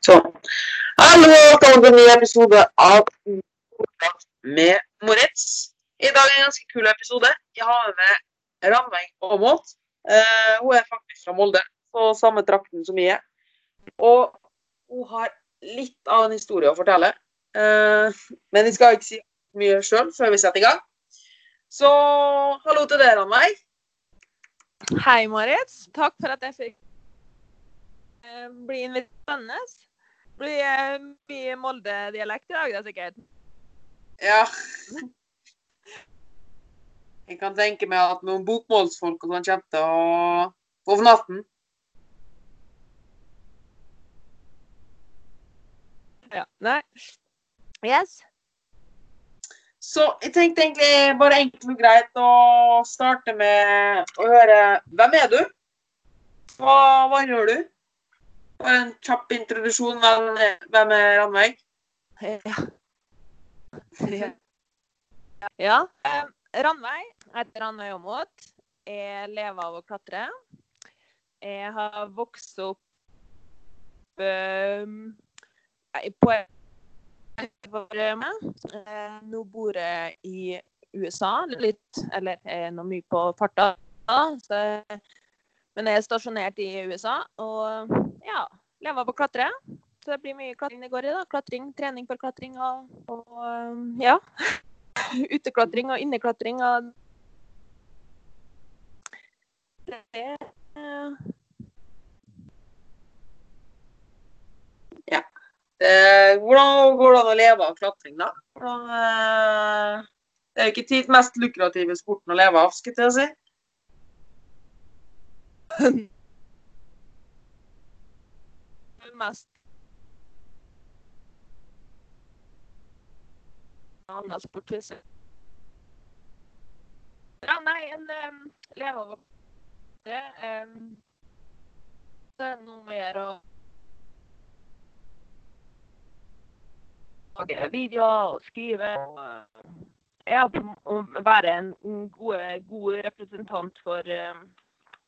Sånn. Hallo, velkommen til en ny episode av Nordkast med Moritz. I dag er en ganske kul episode. Jeg har med Ranveig Aamodt. Uh, hun er faktisk fra Molde, på samme trakten som jeg er. Og hun har litt av en historie å fortelle. Uh, men jeg skal ikke si mye sjøl før vi setter i gang. Så hallo til deg, Ranveig. Hei, Moritz. Takk for at jeg fikk eh, bli invitert. Blir eh, mye Molde-dialekt i dag, det er sikkert. Ja. Jeg kan tenke meg at noen bokmålsfolk og sånn kommer til å for natten. Ja. Nei. Yes. Så jeg tenkte egentlig bare enkelt og greit å starte med å høre Hvem er du? Hva, hva gjør du? Bare en kjapp introduksjon. Hvem, er Ranveig? Ja. ja. ja. Ranveig heter Ranveig Aamodt. Jeg lever av å klatre. Jeg har vokst opp eh, på Eh, Nå bor jeg i USA litt, eller jeg er nå mye på farta. Så, men jeg er stasjonert i USA og ja, lever på å klatre. Så det blir mye klatring det går i. da. Klatring, trening for klatring og, og ja. Uteklatring og inneklatring og det, Ja. Eh, hvordan går det an å leve av klatring, da? Hvordan, eh, det er jo ikke mest lukrative sporten å leve av, skulle jeg si. Mest annen sport Ja, nei, en um, lever det. Um, det er noe mer å lage videoer og skrive. Og, ja, å være en god, god representant for, um,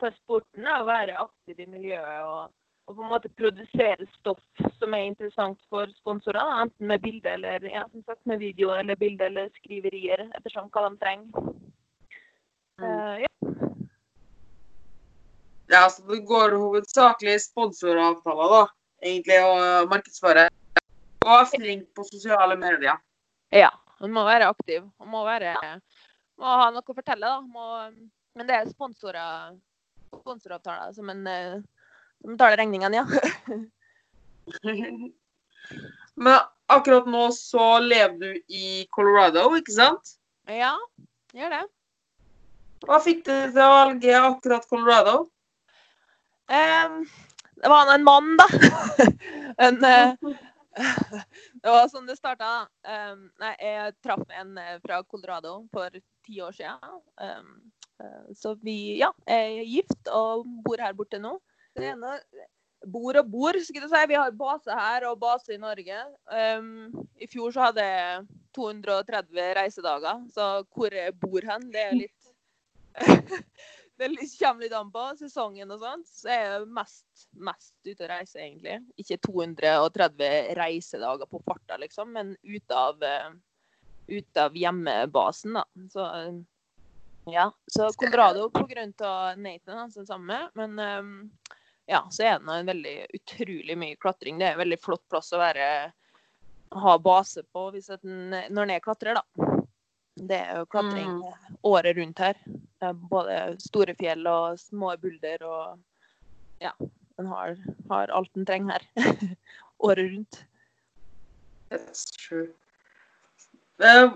for sporten. å være aktiv i miljøet. og og på en måte produsere stoff som er interessant for sponsorer. Enten med bilde eller ja, som sagt, med video eller bilde eller skriverier, ettersom hva de trenger. Uh, ja. Ja, så det går hovedsakelig sponsoravtaler, da. Egentlig å markedsføre. Og er flink på sosiale medier. ja. Man må være aktiv. Man må, være, må ha noe å fortelle, da. Må, men det er sponsorer, sponsoravtaler som en uh, som betaler regningene, ja. Men akkurat nå så lever du i Colorado, ikke sant? ja, gjør det. Hva fikk du til å velge akkurat Colorado? Um, det var en mann, da. en, uh, det var sånn det starta. Um, nei, jeg traff en fra Colorado for ti år siden. Um, så vi ja, er gift og bor her borte nå. Det ene bor og bor, skulle jeg si. Vi har base her og base i Norge. Um, I fjor så hadde jeg 230 reisedager, så hvor jeg bor hen, det er litt Det kommer litt an på sesongen og sånt. Så jeg er mest, mest ute og reiser, egentlig. Ikke 230 reisedager på farta, liksom, men ut av, ut av hjemmebasen, da. Så ja. Så Colorado av Nathan, altså det samme. Men um, ja, så er det en veldig utrolig mye klatring. Det er en veldig flott plass å være ha base på hvis den, når en er klatrer, da. Det er jo klatring Mm. året rundt her. Er Både store fjell og små bulder og ja. En har, har alt en trenger her. året rundt. That's true. Eh,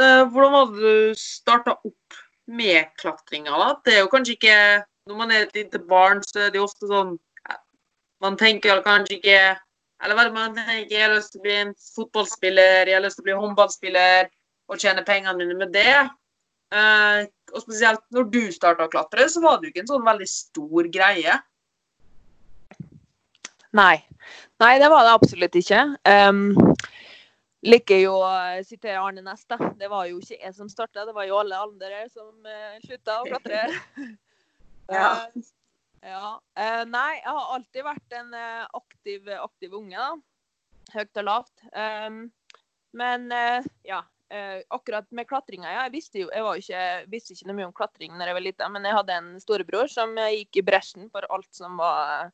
eh, hvordan hadde du starta opp med klatringa, da? Det er jo kanskje ikke Når man er et lite barn, så er det jo ofte sånn Man tenker kanskje ikke Eller hva man tenker? Jeg har lyst til å bli en fotballspiller, jeg har lyst til å bli håndballspiller og tjene pengene mine med det. Uh, og spesielt når du starta å klatre, så var det jo ikke en sånn veldig stor greie. Nei. Nei, det var det absolutt ikke. Um, liker jo å sitere Arne Næss, da. Det var jo ikke jeg som starta, det var jo alle andre som uh, slutta å klatre. Ja. Ja. Uh, nei, jeg har alltid vært en eh, aktiv, aktiv unge, da. Høyt og lavt. Um, men eh, ja. Eh, akkurat med klatringa, ja. Jeg visste jo jeg var ikke, visste ikke noe mye om klatring da jeg var liten, men jeg hadde en storebror som gikk i bresjen for alt som var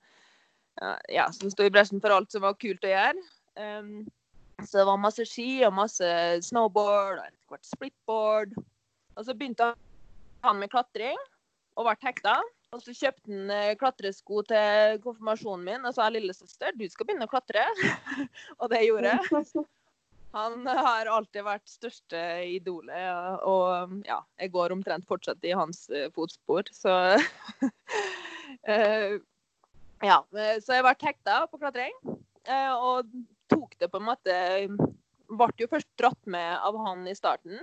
Ja, som sto i bresjen for alt som var kult å gjøre. Um, så det var masse ski og masse snowboard og etter hvert splitboard. Og så begynte han med klatring og ble hekta. Og så kjøpte han eh, klatresko til konfirmasjonen min og sa lillesøster, du skal begynne å klatre. og det gjorde jeg. Han har alltid vært største idolet, og ja, jeg går omtrent fortsatt i hans eh, fotspor, så uh, Ja. Så jeg ble hekta på klatring, og tok det på en måte Ble jo først dratt med av han i starten.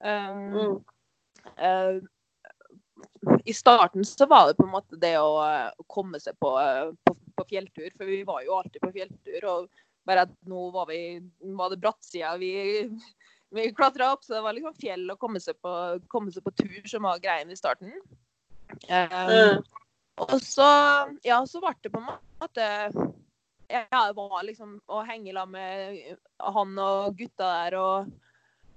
Um, uh, i starten så var det på en måte det å komme seg på, på, på, fjelltur, for vi var jo alltid på fjelltur. og bare at nå var, vi, var det brattsida vi, vi klatra opp, så det var liksom fjell å komme seg på, komme seg på tur som var greien i starten. Um, mm. Og så, ja, så ble det på en måte Ja, det var liksom å henge i med han og gutta der og,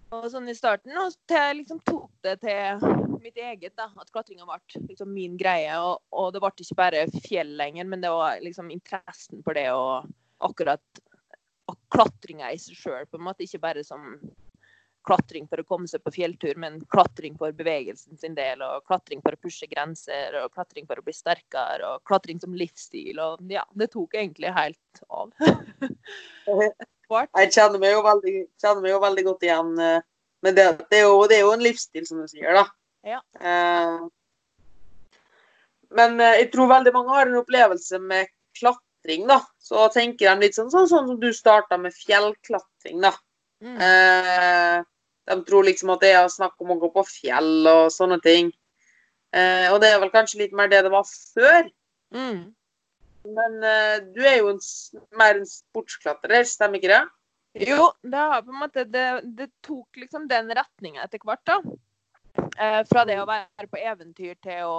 og sånn i starten. Og til jeg liksom tok det til mitt eget, da, at klatringa ble liksom min greie. Og, og, det ble ikke bare fjell lenger, men det var liksom interessen for det og akkurat klatringa i seg sjøl, på en måte. Ikke bare som klatring for å komme seg på fjelltur, men klatring for bevegelsen sin del, og klatring for å pushe grenser, og klatring for å bli sterkere, og klatring som livsstil. Og ja, det tok egentlig helt av. Jeg kjenner meg, veldig, kjenner meg jo veldig godt igjen. Eh, men det, det, er jo, det, er jo, en livsstil, som du sier, da. Ja. Eh, men eh, jeg tror veldig mange har en opplevelse med klatring klatring, da, så tenker de litt sånn, sånn, sånn som du starta med fjellklatring, da. Mm. Eh, de tror liksom at det er snakk om å gå på fjell og sånne ting. Eh, og det er vel kanskje litt mer det det var før. Mm. Men eh, du er jo en, mer en sportsklatrer, stemmer ikke det? Jo, det har på en måte Det, det tok liksom den retninga etter hvert, da. Eh, fra det å være på eventyr til å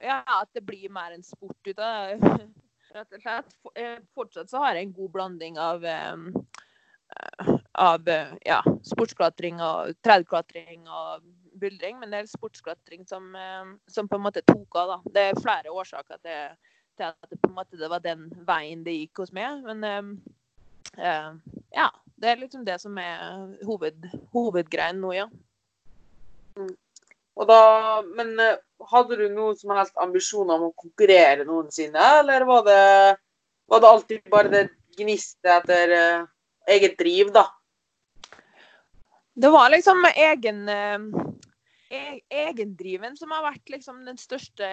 Ja, at det blir mer en sport ut av det. Rett og slett. Eh, fortsatt så har jeg en god blanding av eh, av ja, sportsklatring og tredeklatring og buldring, men det er sportsklatring som, eh, som, på en måte tok av. da. Det er flere årsaker til, til at det på en måte det var den veien det gikk hos meg. Men uh, ja, det er liksom det som er hoved, hovedgreien nå, ja. Mm. Da, men eh, hadde du noen som helst ambisjoner om å konkurrere noensinne, eller var det, var det alltid bare det gniste etter eget driv, da? Det var liksom egen uh, egendriven som har vært liksom den største,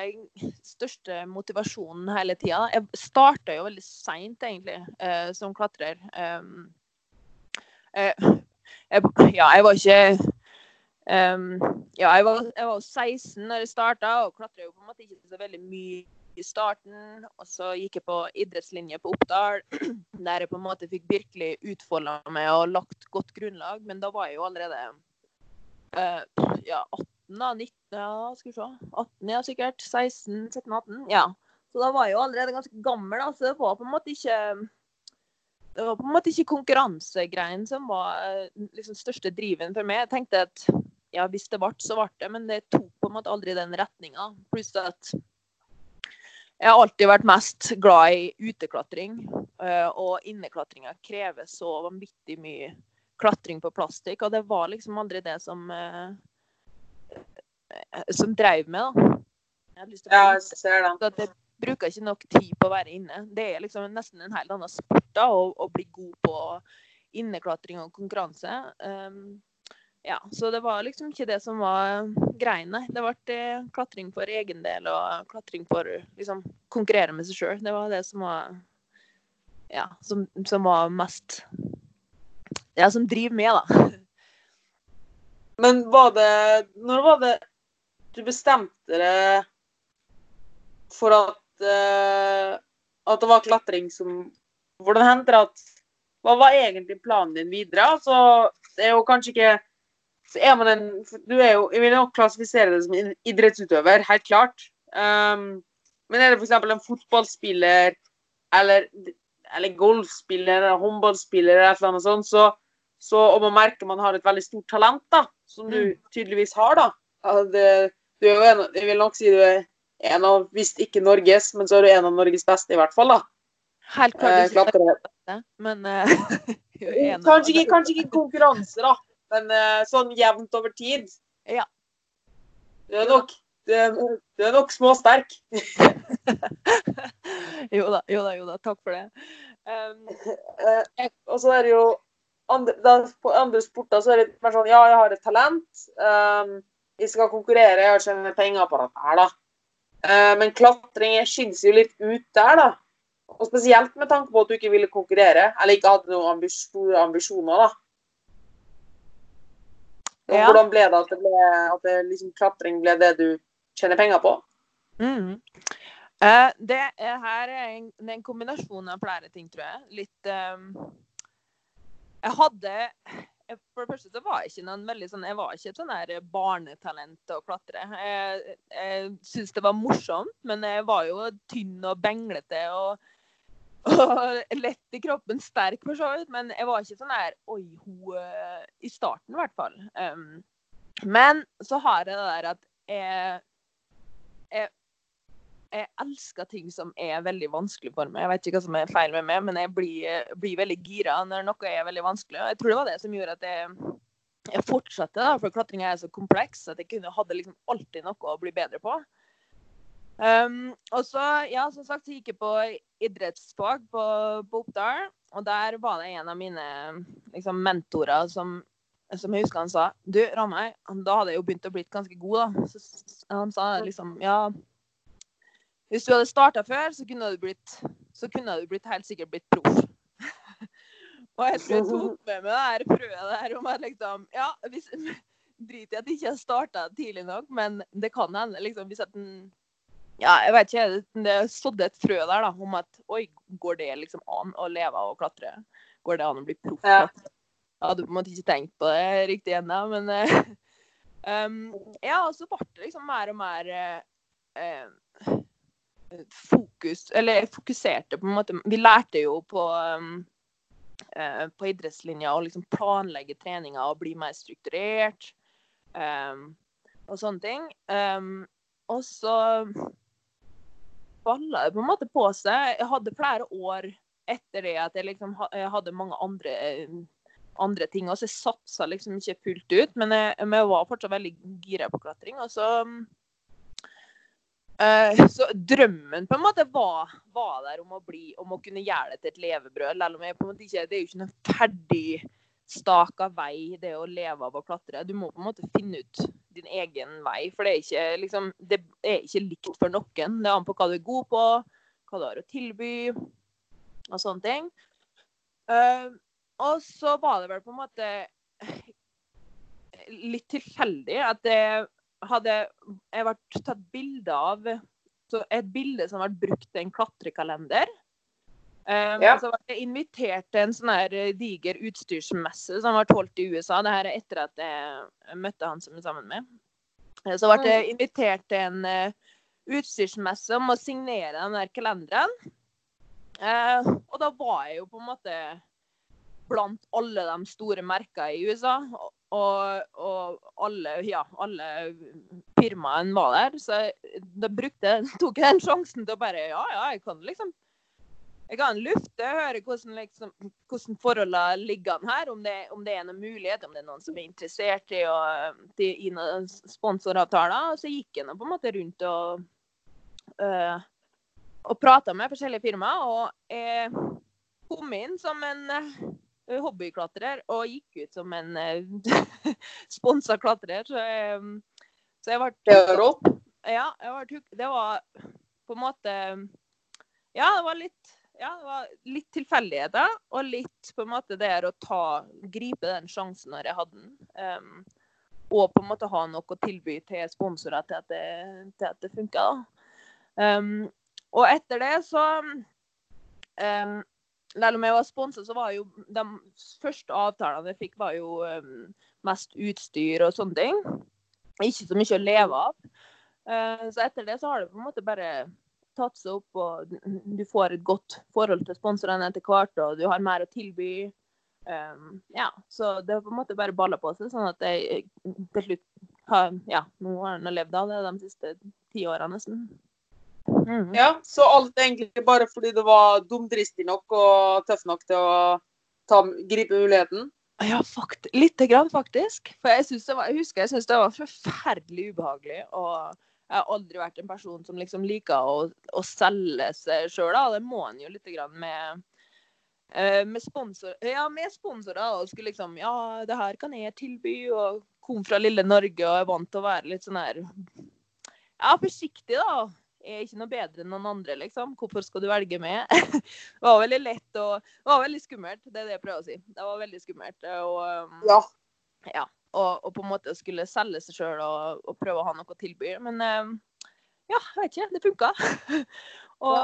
største motivasjonen hele tida. Jeg starta jo veldig seint, egentlig, uh, som klatrer. Um, uh, jeg, ja, jeg var ikke Um, ja, jeg var, jeg var 16 når jeg starta, og klatra jo på en måte ikke så veldig mye i starten. Og så gikk jeg på idrettslinje på Oppdal, der jeg på en måte fikk virkelig utfolda meg og lagt godt grunnlag. Men da var jeg jo allerede uh, ja, 18, da. 19, ja, skal vi se. 18, ja, sikkert. 16, 17, 18. Ja. Så da var jeg jo allerede ganske gammel, da, så det var på en måte ikke det var på en måte ikke konkurransegreien som var eh, liksom største driven for meg. Jeg tenkte at ja, hvis det ble, så ble det. Men det tok på en måte aldri den retninga. Pluss at jeg har alltid vært mest glad i uteklatring. Eh, og inneklatringa krever så vanvittig mye klatring på plastikk. Og det var liksom aldri det som eh, som drev meg, da. Jeg ja, jeg ser det. At jeg bruker ikke nok tid på å være inne. Det er liksom nesten en helt annen sport da, å, å bli god på inneklatring og konkurranse. Um, ja, så det var liksom ikke det som var greiene. Det ble eh, klatring for egen del og klatring for liksom konkurrere med seg sjøl. Det var det som var Ja, som, som, var mest Ja, som driver med, da. Men var det Når var det du bestemte deg for at uh, at det var klatring som Hvordan hendte det at Hva var egentlig planen din videre? Altså, det er jo kanskje ikke så er man en du er jo, Jeg vil nok klassifisere det som en idrettsutøver, helt klart. Um, Men er det f.eks. en fotballspiller eller, eller golfspiller eller håndballspiller eller et eller annet sånt, så, så og man merker man har et veldig stort talent, da, som du Mm. tydeligvis har, da altså, det, Du er jo en, jeg vil nok si du er en av, hvis ikke Norges, men så er du en av Norges beste, i hvert fall, da. Helt Eh, klart Eh, men eh, er enig. Kanskje ikke, kanskje ikke konkurranse, da, men eh, sånn jevnt over tid. Ja. Du er nok, du er, du er nok småsterk. jo da, jo da, jo da. Takk for det. Um, og så er det jo andre, da, På andre sporter så er det mer sånn Ja, jeg har et talent. Um, jeg skal konkurrere, jeg har tjent penger på dette her, da. Uh, men klatring skiller jo litt ut der, da. Og spesielt med tanke på at du ikke ville konkurrere, eller ikke hadde noen store ambisjoner, da. Ja. Hvordan ble det at, det ble, at det liksom, klatring ble det du tjener penger på? mm. Eh, det er her er en, er en kombinasjon av flere ting, tror jeg. Litt um, Jeg hadde For det første så var jeg ikke noen veldig sånn Jeg var ikke et sånn her barnetalent til å klatre. Jeg, jeg syntes det var morsomt, men jeg var jo tynn og benglete og, og lett i kroppen, sterk for så vidt. Men jeg var ikke sånn der Oi, hun eh, I starten, i hvert fall. Um, men så har jeg det der at jeg jeg, jeg elsker ting som er veldig vanskelig for meg. Jeg vet ikke hva som er feil med meg, men jeg blir, blir veldig gira når noe er veldig vanskelig. Jeg tror det var det som gjorde at jeg, jeg fortsatte, da, for klatringa er så kompleks at jeg kunne, hadde liksom alltid noe å bli bedre på. Um, og så, ja, som sagt, så gikk jeg på idrettsfag på, på Oppdal, og der var det en av mine liksom, mentorer som som jeg husker han sa Du, Ranveig, da hadde jeg jo begynt å blitt ganske god, da. Så, han sa liksom Ja, hvis du hadde starta før, så kunne du blitt så kunne du blitt helt sikkert blitt proff. og jeg tror jeg tok med meg det her frøet der om at liksom Ja, Drit i at jeg ikke har starta tidlig nok, men det kan hende liksom hvis at den ja, jeg vet ikke. Det sådde et frø der da, om at oi, går det liksom an å leve av å klatre? Går det an å bli proff? Ja. Jeg hadde på en måte ikke tenkt på det riktig ennå, men uh, um, Ja, og så ble det liksom mer og mer uh, uh, fokus Eller jeg fokuserte på en måte Vi lærte jo på um, på idrettslinja å liksom planlegge treninga og bli mer strukturert. um, og sånne ting. Um, og så balla det på en måte på seg. Jeg hadde flere år etter det at jeg liksom hadde mange andre, eh, andre ting. Og så jeg satsa liksom ikke fullt ut, men jeg, men jeg var fortsatt veldig gira på klatring. Og så eh, Så drømmen på en måte var, var der om å bli Om å kunne gjøre det til et levebrød. Selv om jeg på en måte ikke Det er jo ikke noen ferdig staka vei, det å leve av å klatre. Du må på en måte finne ut din egen vei, for det er ikke, liksom, det er ikke likt for noen. Det er an på hva du er god på, hva du har å tilby, og sånne ting. Uh, og så var det vel på en måte litt tilfeldig at det hadde jeg vært tatt bilde av så et bilde som ble brukt til en klatrekalender. Um, Ja. Så var jeg invitert til en sånn her eh, diger utstyrsmesse som ble holdt i USA. Det her er etter at jeg møtte han som jeg er sammen med. Eh, Så ble jeg invitert til en eh, utstyrsmesse om å signere den der kalenderen. Uh, og da var jeg jo på en måte blant alle de store merkene i USA. Og, og alle, ja, alle firmaene var der. Så da brukte, tok jeg den sjansen til å bare Ja, ja, jeg kan liksom jeg kan lufte, høre hvordan, liksom, hvordan forholdene ligger an her. Om det, om det er noen mulighet, om det er noen som er interessert i å i noen sponsoravtaler. Og så gikk jeg på en måte rundt og, øh, og prata med forskjellige firmaer. Og jeg kom inn som en øh, hobbyklatrer og gikk ut som en uh, sponsa klatrer. Så jeg, så jeg ble Det ja, jeg ble, det var på en måte Ja, det var litt ja, det var litt tilfeldigheter, og litt på en måte det å ta, gripe den sjansen når jeg hadde den. Um, og på en måte ha noe å tilby til sponsorer til at det, til det funka. Um, og etter det så um, Selv om jeg var sponsa, så var jo de første avtalene jeg fikk, var jo um, mest utstyr og sånne ting. Ikke så mye å leve av. Uh, så etter det så har det på en måte bare tatt seg opp, og du får et godt forhold til sponsorene etter hvert, og du har mer å tilby. Um, ja, så det har på en måte bare balla på seg, sånn at jeg til slutt har Ja, nå har jeg levd av det de siste ti åra nesten. Mm. Ja, så alt egentlig bare fordi du var dumdristig nok og tøff nok til å ta, gripe muligheten? Ja, fakt lite grann, faktisk. For jeg, det var, jeg husker jeg syntes det var forferdelig ubehagelig. Og jeg har aldri vært en person som liksom liker å, å selge seg sjøl. Det må en jo litt grann med eh, med, sponsor, ja, med sponsorer og skulle liksom Ja, det her kan jeg tilby, og kom fra lille Norge og er vant til å være litt sånn her Ja, forsiktig, da Jeg er ikke noe bedre enn noen andre, liksom. Hvorfor skal du velge meg? det var veldig lett og Det var veldig skummelt, det er det jeg prøver å si. Det var veldig skummelt. Og, um, ja. ja og, og, på en måte skulle selge seg sjøl og, og, prøve å ha noe å tilby. Men um, ja, jeg vet ikke. Det funka. og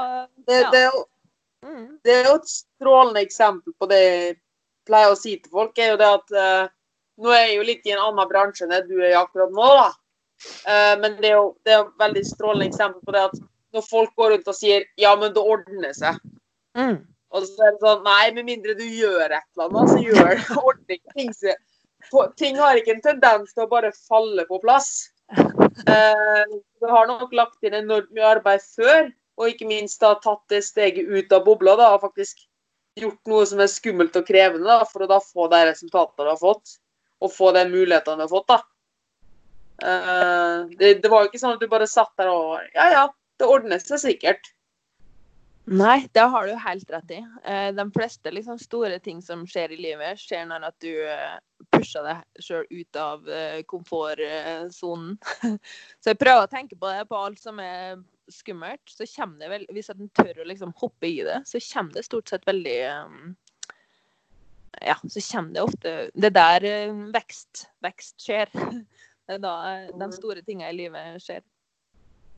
det, det, er jo, mm. det, er jo, et strålende eksempel på det jeg pleier å si til folk, er jo det at uh, nå er jeg jo litt i en annen bransje enn det du er i akkurat nå, da. Uh, men det er jo det er et veldig strålende eksempel på det at når folk går rundt og sier 'ja, men det ordner seg', mm. og så er det sånn Nei, med mindre du gjør et eller annet, så gjør det ordning. Ting, ting har ikke en tendens til å bare falle på plass. Eh, du har nok lagt inn enormt mye arbeid før, og ikke minst da tatt det steget ut av bobla da, og faktisk gjort noe som er skummelt og krevende da, for å da få de resultatene du har fått, og få de mulighetene du har fått. da. Eh, det, det, var jo ikke sånn at du bare satt der og Ja, ja, det ordner seg sikkert. Nei, det har du helt rett i. Uh, de fleste liksom, store ting som skjer i livet, skjer når at du uh, pusher deg sjøl ut av komfortsonen. så jeg prøver å tenke på det på alt som er skummelt. Så kommer det vel, hvis en tør å liksom hoppe i det, så kommer det stort sett veldig ja, så kommer det ofte Det der vekst, vekst skjer. Det er da eh, de store tingene i livet skjer.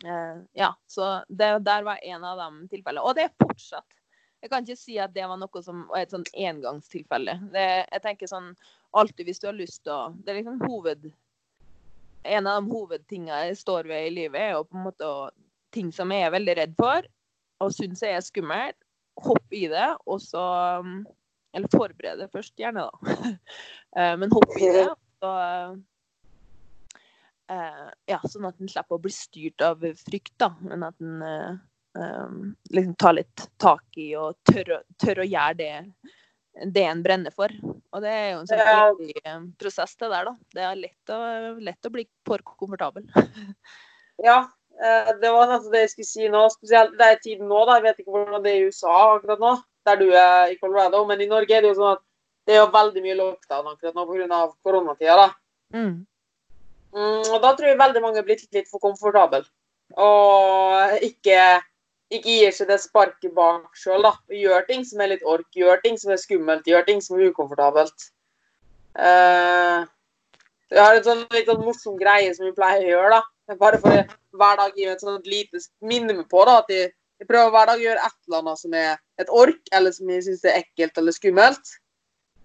Uh, ja, så det der var en av de tilfellene. Og det er fortsatt. Jeg kan ikke si at det var noe som var et sånn engangstilfelle. Det, jeg tenker sånn alltid hvis du har lyst til å Det er liksom hoved... En av de hovedtingene jeg står ved i livet, er jo på en måte ting som jeg er veldig redd for, og syns jeg er skummelt. Hopp i det, og så Eller forbered det først, gjerne, da. Uh, men hopp i det. Og Uh, ja, sånn at en slipper å bli styrt av frykt, da. Men at en uh, um, liksom tar litt tak i og tør, tør å gjøre det, det en brenner for. Og det er jo en sånn viktig prosess, det der, da. Det er lett å, lett å bli for komfortabel. ja, uh, det var nesten det jeg skulle si nå. Spesielt det er tiden nå, da. Jeg vet ikke hvordan det er i USA akkurat nå, der du er i Colorado. Men i Norge er det jo sånn at det er jo veldig mye lockdown akkurat nå pga. koronatida. da. Mm. Mm, og da tror jeg veldig mange er blitt litt for komfortable. Og ikke, ikke gir seg det sparket bak sjøl. Gjør ting som er litt ork, gjør ting som er skummelt, gjør ting som er ukomfortabelt. Uh, jeg har en sånn litt sånn morsom greie som vi pleier å gjøre. da. Bare for hver dag gi et sånt lite minne på da, at jeg, jeg prøver hver dag å gjøre et eller annet som er et ork, eller som jeg syns er ekkelt eller skummelt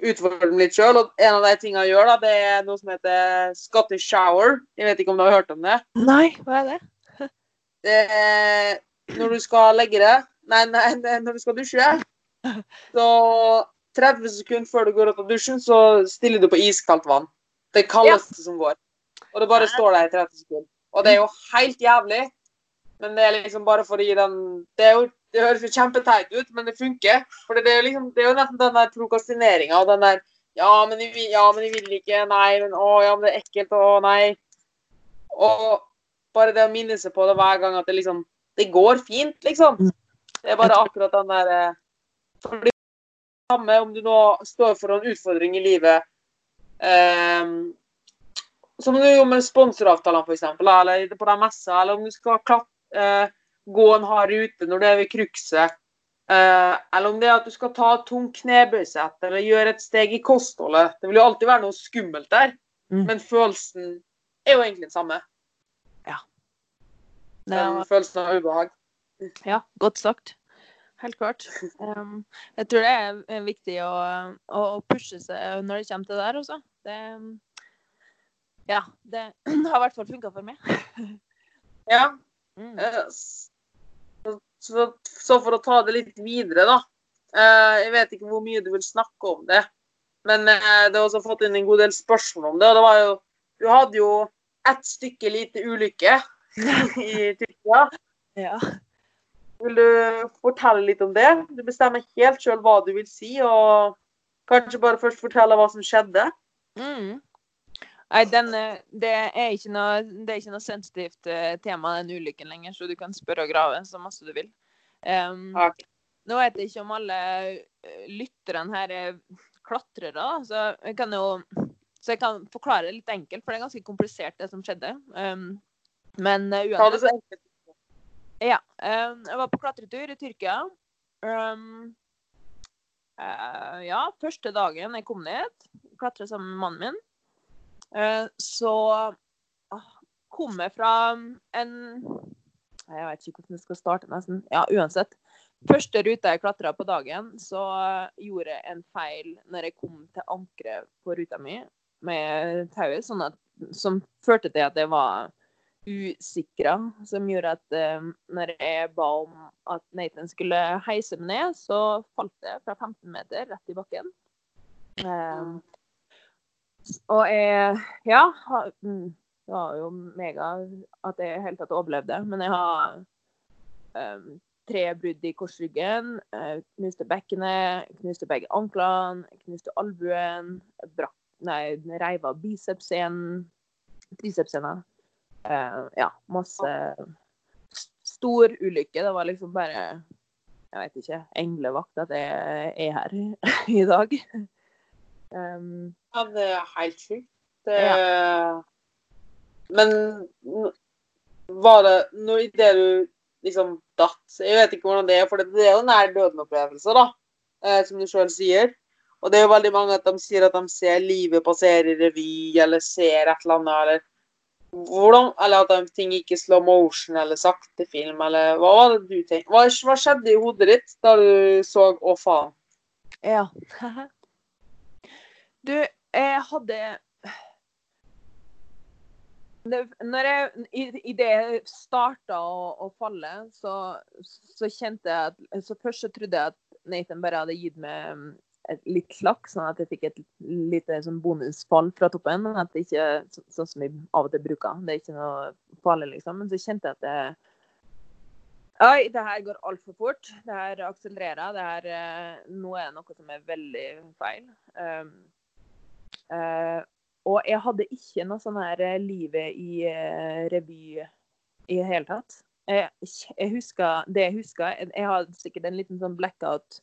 utfordre dem litt sjøl. Og en av de tingene jeg gjør, da, det er noe som heter Scottish shower. Jeg vet ikke om du har hørt om det? Nei, hva er det? det er når du skal legge det Nei, nei, når du skal dusje, så 30 sekunder før du går ut av dusjen, så stiller du på iskaldt vann. Det kaldeste ja. som går. Og det bare står der i 30 sekunder. Og det er jo helt jævlig, men det er liksom bare for å gi den Det er jo det høres jo kjempeteit ut, men det funker. For det er jo, liksom, det er jo nesten den der prokastineringa og den der ja men, jeg, ja, men jeg vil ikke. Nei, men å, ja, men det er ekkelt. Å, nei. Og bare det å minne seg på det hver gang at det liksom Det går fint, liksom. Det er bare akkurat den der eh, For det samme om du nå står for en utfordring i livet um, Som du gjorde med sponsoravtalene, f.eks., eller på den messa, eller om du skal klatre uh, gå en hard rute når du er ved cruxet. Eh, eller om det er at du skal ta tung knebøysett eller gjøre et steg i kostholdet. Det vil jo alltid være noe skummelt der, mm. men følelsen er jo egentlig den samme. Ja. Det er... følelsen av ubehag. Ja, godt sagt. Helt klart. Um, jeg tror det er viktig å, å, pushe seg når det kommer til det der, også. Det, ja, det har i hvert fall funka for meg. ja. Mm. Så, så for å ta det litt videre, da. Eh, jeg vet ikke hvor mye du vil snakke om det, men eh, det har også fått inn en god del spørsmål om det. Og det var jo Du hadde jo ett stykke lite ulykke i Tyrkia. Ja. Vil du fortelle litt om det? Du bestemmer helt sjøl hva du vil si, og kanskje bare først fortelle hva som skjedde. Mm. Nei, den, eh, det, er ikke noe, det er ikke noe sensitivt eh, tema, den ulykken lenger, så du kan spørre og grave så masse du vil. Um, Ok. nå vet jeg ikke om alle eh, lytterne her er klatrere, så jeg kan jo så jeg kan forklare det litt enkelt, for det er ganske komplisert, det som skjedde. Um, men uh, uansett. Ja. um, jeg var på klatretur i Tyrkia. Um, uh, ja, første dagen jeg kom ned, klatra sammen med mannen min, så ah, kom jeg fra en Jeg vet ikke hvordan jeg skal starte, nesten. Ja, uansett. Første ruta jeg klatra på dagen, så gjorde jeg en feil når jeg kom til ankeret på ruta mi med tauet, sånn at, som førte til at jeg var usikra, som gjorde at eh, når jeg ba om at Nathan skulle heise meg ned, så falt jeg fra 15 meter rett i bakken. Eh, og jeg Ja, har, mm, det var jo mega at jeg i det hele tatt overlevde, men jeg har um, tre brudd i korsryggen, Jeg knuste bekkenet, knuste begge anklene, knuste albuen, brakk Nei, reiv av bicepsen, tricepsena. Uh, ja, masse Stor ulykke. Det var liksom bare Jeg vet ikke. Englevakt at jeg er her i dag. Um, Ja, det er helt sjukt. Det Men var det når idet du liksom datt Jeg vet ikke hvordan det er, for det, det er jo nær døden-opplevelser, da. Eh, som du sjøl sier. Og det er jo veldig mange at de sier at de ser livet passere i revy, eller ser et eller annet, eller hvordan, Eller at de ting gikk i slow motion eller sakte film, eller hva var det du tenkte? Hva, hva skjedde i hodet ditt da du så Å, faen. ja. Du, jeg hadde det, når jeg, i, i det jeg starta å, å falle, så, så kjente jeg at så Først så trodde jeg at Nathan bare hadde gitt meg et litt slakk, sånn at jeg fikk et lite sånn bonusfall fra toppen. Men at det ikke så, sånn som vi av og til bruker. Det er ikke noe farlig, liksom. Men så kjente jeg at det Oi, det her går altfor fort. Det her akselererer. Det her eh, Nå er det noe som er veldig feil. Um, og jeg hadde ikke noe sånn her eh, livet i eh, revy i det hele tatt. Jeg, jeg husker, det jeg husker Jeg, har sikkert en liten sånn blackout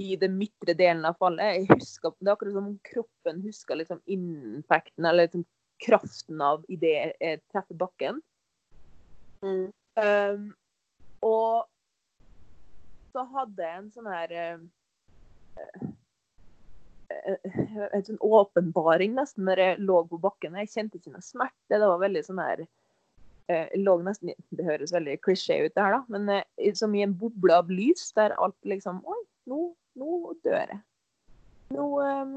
i den midtre delen av fallet. Jeg husker, Det er akkurat som om kroppen husker liksom impacten, eller liksom kraften av idet jeg treffer bakken. Mm. Um, og så hadde jeg en sånn her eh, eh, En sånn åpenbaring nesten når jeg lå på bakken. Jeg kjente ikke noe smerte. Det var veldig sånn her eh, lå nesten, Det høres veldig klisjé ut, det her, da, men eh, som i en boble av lys der alt liksom Oi, nå, nå dør jeg. Nå um,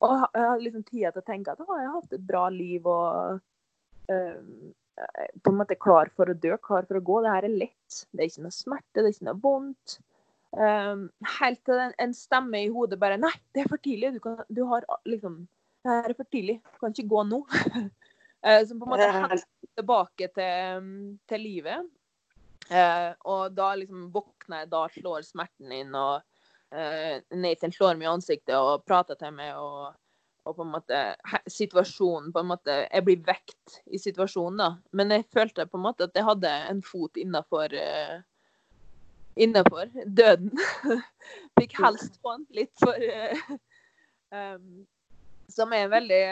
Og jeg har- liksom tida til å tenke at jeg har hatt et bra liv og um, på en måte klar for å dø, klar for å gå. Det her er lett. Det er ikke noe smerte, det er ikke noe vondt. Um, helt til en, en stemme i hodet bare Nei, det er for tidlig. Du, kan, du har liksom Det er for tidlig. Du kan ikke gå nå. uh, Som på en måte henter tilbake til, til livet. Uh, og da liksom våkner jeg, da slår smerten inn, og uh, Nathan slår meg i ansiktet og prater til meg. og og på en måte situasjonen på en måte Jeg blir vekt i situasjonen, da. Men jeg følte på en måte at jeg hadde en fot innafor uh, Innafor døden. Fikk den litt for uh, um, Som er veldig,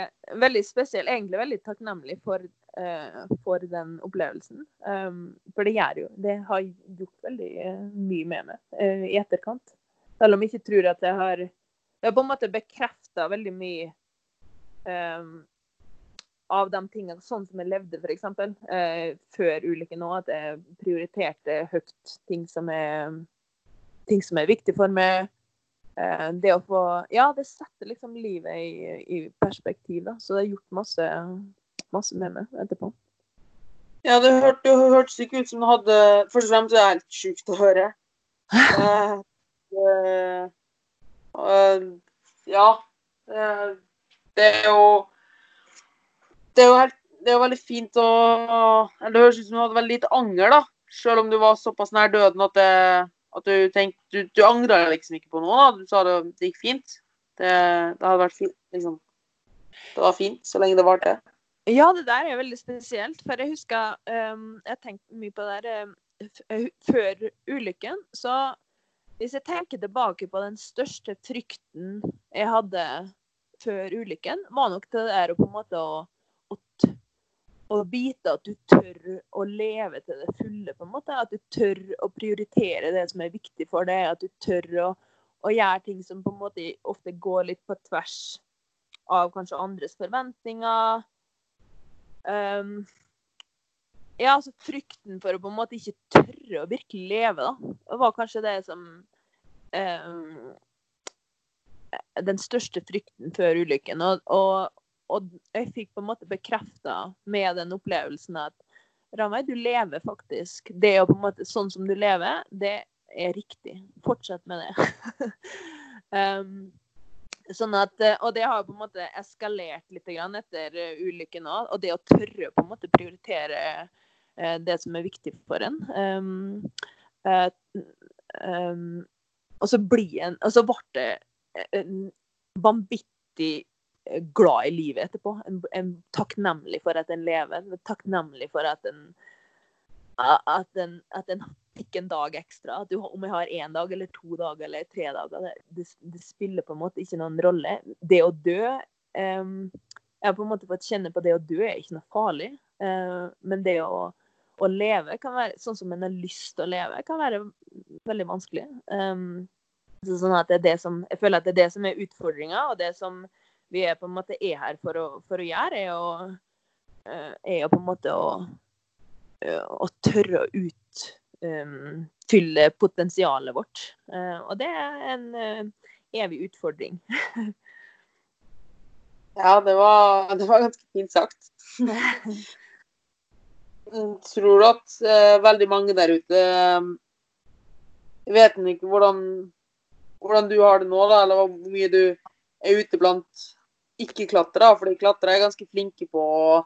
veldig spesiell. Egentlig veldig takknemlig for, uh, for den opplevelsen. Um, for det gjør jo Det har gjort veldig uh, mye med meg i etterkant. Selv om jeg ikke tror at jeg har Det har på en måte bekrefta veldig mye um, av de tingene, sånn som jeg levde f.eks. Eh, før ulykken òg, at jeg prioriterte høyt ting som er ting som er viktig for meg. Eh, det å få Ja, det setter liksom livet i, i perspektiv, da. Så det har gjort masse, masse med meg etterpå. Ja, det hørtes det hørtes ikke ut som du hadde Først og fremst er det helt sjukt å høre. Eh, det, eh, ja. eh, det er jo Det er jo helt det er veldig fint å Det høres ut som du hadde veldig lite anger, da. Selv om du var såpass nær døden at, det, at du tenkte Du, du angra liksom ikke på noe. da. Du sa det, det gikk fint. Det, det hadde vært fint, liksom. Det var fint så lenge det varte. Ja, det der er veldig spesielt. For jeg husker um, Jeg tenkte mye på det der um, før ulykken. Så hvis jeg tenker tilbake på den største frykten jeg hadde før ulykken, var nok det der å på en måte å, å vite at du tør å leve til det fulle, på en måte. At du tør å prioritere det som er viktig for deg. At du tør å, å gjøre ting som på en måte ofte går litt på tvers av kanskje andres forventninger. Um, ja, altså frykten for å på en måte ikke tørre å virkelig leve, da. Det var kanskje det som um, Den største frykten før ulykken. Og, og, og jeg fikk på en måte bekrefta med den opplevelsen at Ranveig, du lever faktisk. Det å på en måte Sånn som du lever, det er riktig. Fortsett med det. um, Sånn at, eh, og det har på en måte eskalert litt etter eh, ulykken òg. Og det å tørre på en måte prioritere eh, det som er viktig for en. Um, um, og så blir en Og så ble det en vanvittig glad i livet etterpå. En, en takknemlig for at en lever. En takknemlig for at en at en, at en fikk en dag ekstra. Du, om jeg har én dag eller to dager eller tre dager, det, det spiller på en måte ikke noen rolle. Det å dø um, Jeg har på en måte fått kjenne på det å dø er ikke noe farlig. Uh, men det å, å leve kan være sånn som en har lyst til å leve, kan være veldig vanskelig. Um, sånn at det er det som, jeg føler at det er det som er utfordringa, og det som vi er på en måte er her for å, for å gjøre, er eh, er jo på en måte å eh, å tørre å utfylle potensialet vårt. Eh, og det er en eh, evig utfordring. Ja, det var, det var ganske fint sagt. Tror du at eh, veldig mange der ute eh, vet ikke hvordan, hvordan du har det nå, da, eller hvor mye du er ute blant ikke-klatrere. Fordi klatrere er ganske flinke på å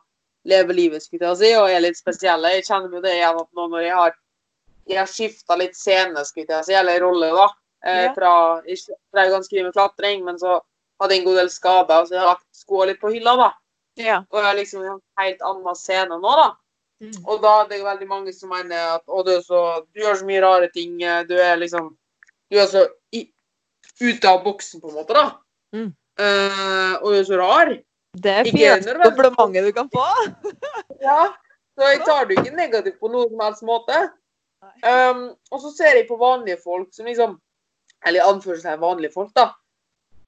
leve livet, skulle jeg si, og er litt spesielle. Jeg kjenner jo det igjen at nå når jeg har, jeg har skifta litt scene, skulle jeg si, eller rolle, da. Eh, Ja. fra, jeg drev ganske mye med klatring, men så hadde jeg en god del skader, så jeg har lagt skoene litt på hylla, da. Ja. Og jeg er liksom en helt annen scene nå, da. Og da er det jo veldig mange som mener at å, du, så, du gjør så mye rare ting. Du er liksom Du er så i, ute av boksen, på en måte, da. Mm. Eh, og du er så rar. Det er fineste komplimentet du kan få. Ja. Så jeg tar det ikke negativt på noen som helst måte. Um, og så ser jeg på vanlige folk som liksom Eller anførsel vanlige folk, da.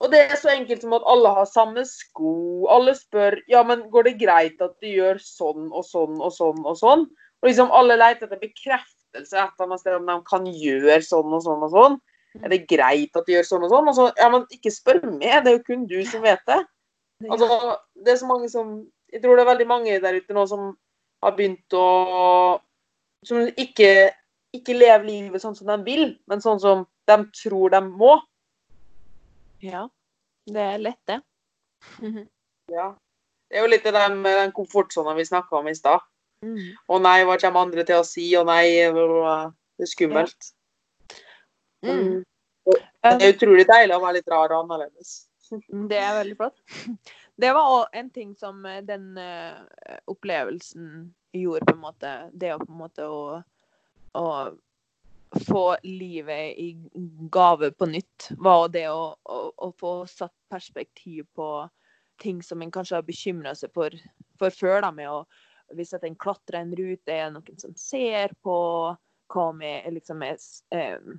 Og det er så enkelt som at alle har samme sko. Alle spør ja, men går det greit at de gjør sånn og sånn og sånn og sånn. Og liksom alle leter etter bekreftelse et eller annet sted om de kan gjøre sånn og sånn og sånn. Er det greit at de gjør sånn og sånn? Og så, ja, men ikke spør meg, det er jo kun du som vet det. Altså, det er så mange som Jeg tror det er veldig mange der ute nå som har begynt å Som ikke, ikke lever livet sånn som de vil, men sånn som de tror de må. Ja. Det er lett, det. Ja. Det er jo litt det der med den komfortsona vi snakka om i stad. Mm. Å nei, hva kommer andre til å si? Å nei, det er skummelt. Mm. Det er utrolig deilig å være litt rar og annerledes. Det er veldig flott. Det var òg en ting som eh, den eh, opplevelsen gjorde, på en måte. Det å på en måte å, å få livet i gave på nytt, var det å, å, å få satt perspektiv på ting som en kanskje har bekymra seg for, for før. Da, med å, hvis at en klatrer en rute, er det noen som ser på? Hva med liksom er, eh, eh,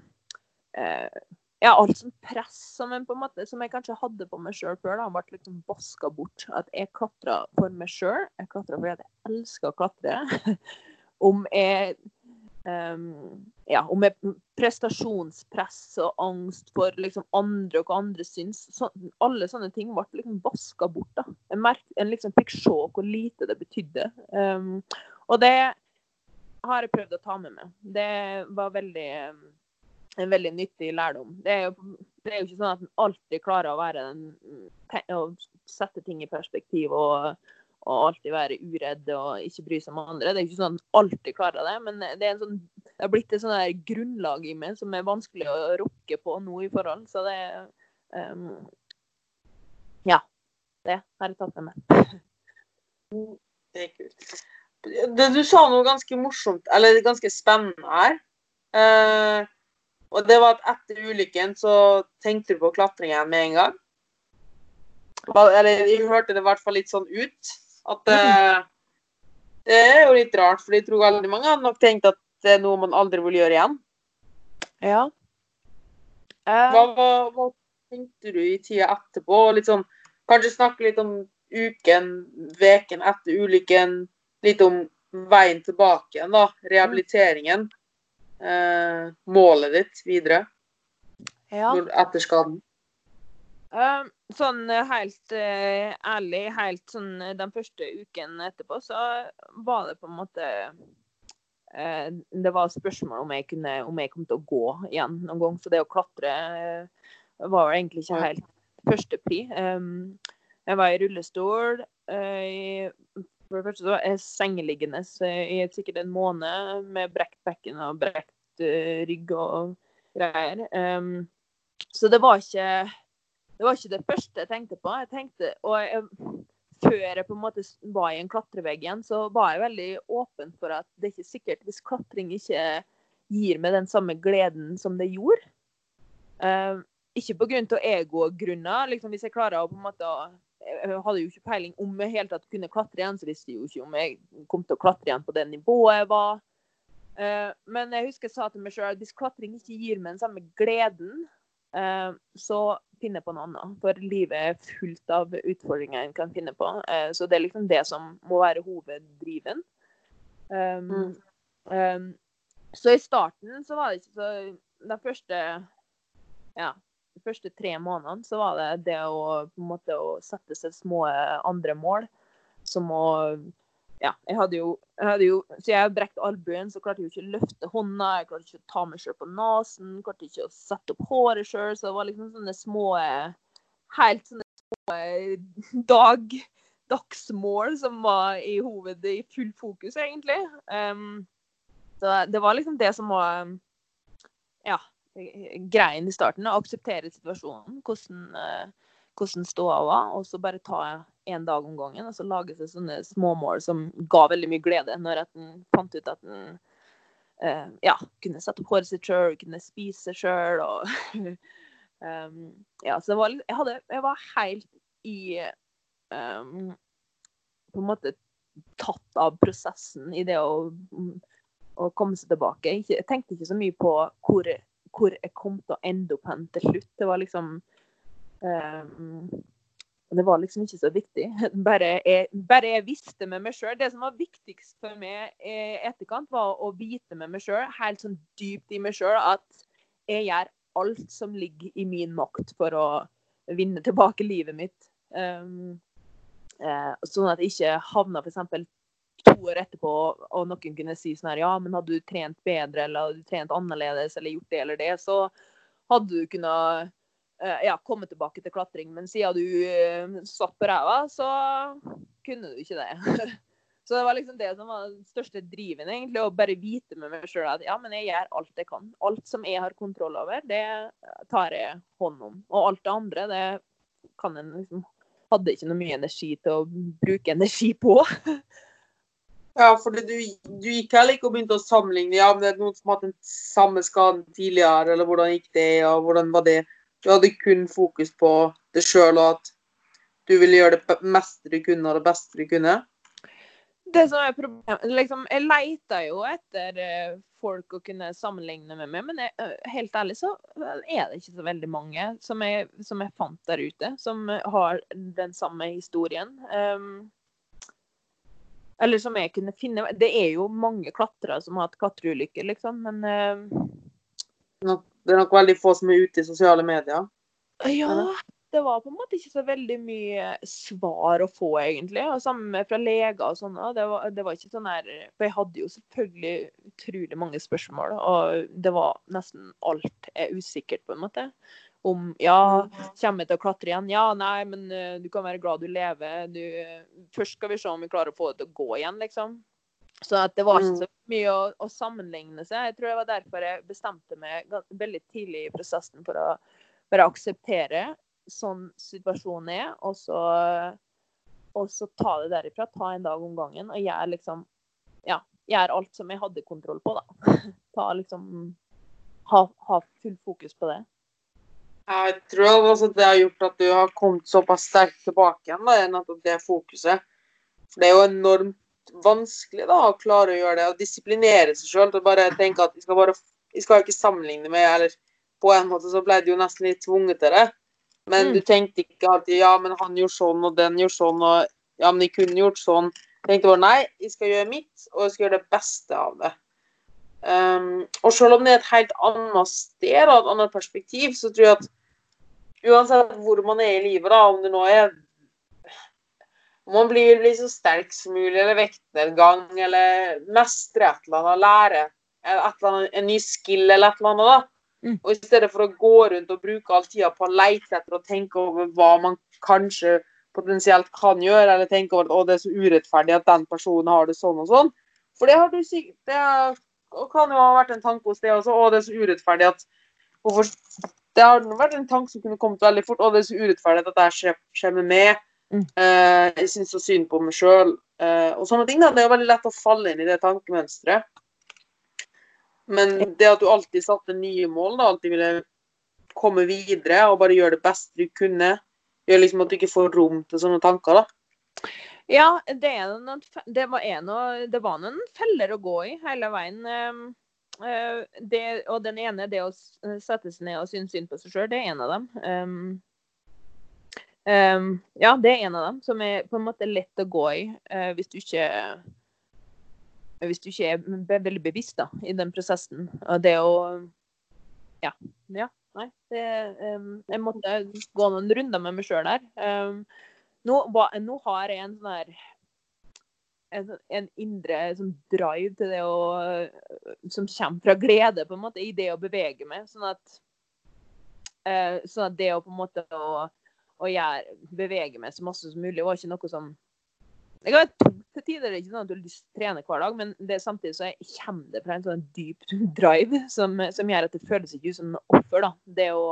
ja, alt sånt press som, en måte, som jeg kanskje hadde på meg sjøl før, da, ble liksom vaska bort. At jeg klatra for meg sjøl. Jeg klatra fordi jeg elsker å klatre. om jeg um, ja, om jeg prestasjonspress og angst for liksom andre og hva andre syns. Så, alle sånne ting ble liksom vaska bort. da. Jeg, merk, jeg liksom fikk se hvor lite det betydde. Um, og det har jeg prøvd å ta med meg. Det var veldig, eh, en veldig nyttig lærdom. Det er, jo, det er jo ikke sånn at en alltid klarer å være den å sette ting i perspektiv og, og alltid være uredd og ikke bry seg om andre. Det er ikke sånn at en alltid klarer det, men det, er sånn, det har blitt et sånn grunnlag i meg som er vanskelig å rokke på nå i forhold. Så det um, Ja. Det har jeg tatt med meg. Det er kult. Du sa noe ganske morsomt, eller ganske spennende her. Eh, og det var at etter ulykken så tenkte du på klatringen med en gang. Eller jeg hørte det i hvert fall litt sånn ut. At eh, det er jo litt rart, for jeg tror veldig mange har nok tenkt at det er noe man aldri vil gjøre igjen. Ja. Hva, hva, hva tenkte du i tida etterpå? Litt sånn, kanskje snakke litt om uken, veken etter ulykken. Litt om veien tilbake igjen, da. Rehabiliteringen. Eh, målet ditt videre ja. etter skaden. Um, sånn eh, helt uh, ærlig, helt sånn den første uken etterpå, så var det på en måte uh, Det var spørsmål om jeg kunne om jeg kom til å gå igjen noen gang. Så det å klatre uh, var vel egentlig ikke helt helt førstepri. Um, jeg var i rullestol. i- for det første så var jeg sengeliggende eh, i sikkert en måned med brekt bekken og brekt eh, rygg og greier. Um, så det var ikke det var ikke det første jeg tenkte på. Jeg tenkte, og jeg, Før jeg på en måte var i en klatrevegg igjen, så var jeg veldig åpen for at det er ikke sikkert hvis klatring ikke gir meg den samme gleden som det gjorde. Eh, ikke pga. egogrunner. Liksom, hvis jeg klarer å på en måte Jeg hadde jo ikke peiling om jeg helt tatt kunne klatre igjen, så visste jeg jo ikke om jeg kom til å klatre igjen på det nivået jeg var. Eh, men jeg husker jeg sa til meg sjøl hvis klatring ikke gir meg den samme gleden, eh, så finner jeg på noe annet. For livet er fullt av utfordringer en kan finne på. Eh, så det er liksom det som må være hoveddriven. Um, Mm. um, så i starten så var det ikke så De første ja, de første tre månedene så var det det å på en måte å sette seg små andre mål. Som å ja, jeg hadde jo, jeg hadde jo Så jeg brekte albuen, så klarte jeg jo ikke å løfte hånda. Jeg klarte ikke å ta meg sjøl på nesen. Klarte ikke å sette opp håret sjøl. Så det var liksom sånne små Helt sånne små dag, dagsmål som var i hovedet i full fokus, egentlig. Um, så det var liksom det som var Ja, greien i starten. Å akseptere situasjonen. Hvordan, eh, hvordan ståa var. Og så bare ta én dag om gangen. Og så lage seg sånne småmål som ga veldig mye glede. Når en fant ut at en uh, ja, kunne sette opp håret sitt sjøl, kunne spise sjøl og um, Ja, så det var, jeg, hadde, jeg var helt i um, På en måte tatt av prosessen i det å, å komme seg tilbake. Jeg tenkte ikke så mye på hvor, hvor jeg kom til å ende opp hen til slutt. Det var liksom um, det var liksom ikke så viktig. Bare jeg, bare jeg visste med meg sjøl. Det som var viktigst for meg i etterkant, var å vite med meg sjøl, helt sånn dypt i meg sjøl, at jeg gjør alt som ligger i min makt for å vinne tilbake livet mitt. Um, eh, sånn at jeg ikke havna f.eks. to år etterpå og noen kunne si sånn her Ja, men hadde du trent bedre eller hadde du trent annerledes eller gjort det eller det, så hadde du kunnet eh, ja, komme tilbake til klatring. Men siden du eh, satt på ræva, så kunne du ikke det. Så det var liksom det som var den største driven, egentlig. Å bare vite med meg sjøl at ja, men jeg gjør alt jeg kan. Alt som jeg har kontroll over, det tar jeg hånd om. Og alt det andre, det kan en liksom Hadde ikke noe mye energi til å bruke energi på. Ja, for du, du gikk heller ikke og begynte å sammenligne. Ja, men det er noen som har hatt den samme skaden tidligere, eller hvordan gikk det, og hvordan var det? Du hadde kun fokus på det sjøl, og at du ville gjøre det meste du kunne, og det beste du kunne. Det som er problemet liksom, Jeg leita jo etter eh, folk å kunne sammenligne med meg, men jeg, eh, helt ærlig så er det ikke så veldig mange som jeg, som jeg fant der ute, som har den samme historien. Um, eller som jeg kunne finne Det er jo mange klatrere som har hatt klatreulykker, liksom, men eh, Nok- Det er nok veldig få som er ute i sosiale medier. Ja, det var på en måte ikke så veldig mye svar å få, egentlig. Og samme fra leger og sånn. Det, var- det var ikke sånn her For jeg hadde jo selvfølgelig utrolig mange spørsmål, og det var nesten alt er usikkert, på en måte. Om ja, kommer jeg til å klatre igjen? Ja, nei, men eh, du kan være glad du lever. Du, først skal vi se om vi klarer å få det til å gå igjen, liksom. Så at det var ikke så mye å, å sammenligne seg. Jeg tror det var derfor jeg bestemte meg veldig tidlig i prosessen for å bare akseptere sånn situasjonen er, og så, og så ta det derifra. Ta en dag om gangen og gjøre liksom Ja, gjøre alt som jeg hadde kontroll på, da. Ta liksom Ha, ha full fokus på det. Jeg tror også det har gjort at du har kommet såpass sterkt tilbake igjen, da, enn at det fokuset. For det er jo enormt vanskelig da, å klare å gjøre det, og disiplinere seg sjøl til å bare tenke at jeg skal bare vi skal ikke sammenligne med Eller på en måte så ble det jo nesten litt tvunget til det. Men Mm. du tenkte ikke alltid ja, men han gjorde sånn, og den gjorde sånn, og ja, men de kunne gjort sånn. Jeg tenkte bare nei, jeg skal gjøre mitt, og jeg skal gjøre det beste av det. Um, og selv om det er et helt annet sted og et annet perspektiv, så tror jeg at uansett hvor man er i livet, da, om det nå er om man blir, blir så sterk som mulig, eller vektnedgang, eller mestre et eller annet, lære annet, en ny skill eller et eller annet, da. Mm. Og i stedet for å gå rundt og bruke all tida på å leite etter og tenke over hva man kanskje potensielt kan gjøre, eller tenke over at det er så urettferdig at den personen har det sånn og sånn. For det har du sikkert det er- og kan jo ha vært en tanke hos deg også. Å, det er så urettferdig at hvorfor, Det har vært en tanke som kunne kommet veldig fort. Å, det er så urettferdig at dette skjer med meg. Mm. Eh, jeg syns så synd på meg sjøl. Eh, og sånne ting. da, Det er jo veldig lett å falle inn i det tankemønsteret. Men det at du alltid satte nye mål, da, alltid ville komme videre og bare gjøre det beste du kunne, gjør liksom at du ikke får rom til sånne tanker. da. Ja, det, er noen, det, var en, det var noen feller å gå i hele veien. ehm, eh, det, og den ene, det å sette seg ned og synes synd på seg sjøl, det er en av dem. Ehm, ja, det er en av dem som er på en måte lett å gå i uh, hvis du ikke hvis du ikke er veldig bevisst da, i den prosessen. Og det å Ja. ja nei. Det, um, jeg måtte gå noen runder med meg sjøl der. Um, nå, nå har jeg en sånn her en, en indre sånn drive til det å Som kommer fra glede, på en måte, i det å bevege meg. Sånn at, uh, sånn at det å på en måte å, å gjøre, bevege meg så masse som mulig, Det var ikke noe som Det kan være til tider, det er ikke sånn at du har lyst til å trene hver dag, men det, samtidig så kommer det fra en sånn dyp drive som, som gjør at det føles ikke ut som noe offer. da. Det å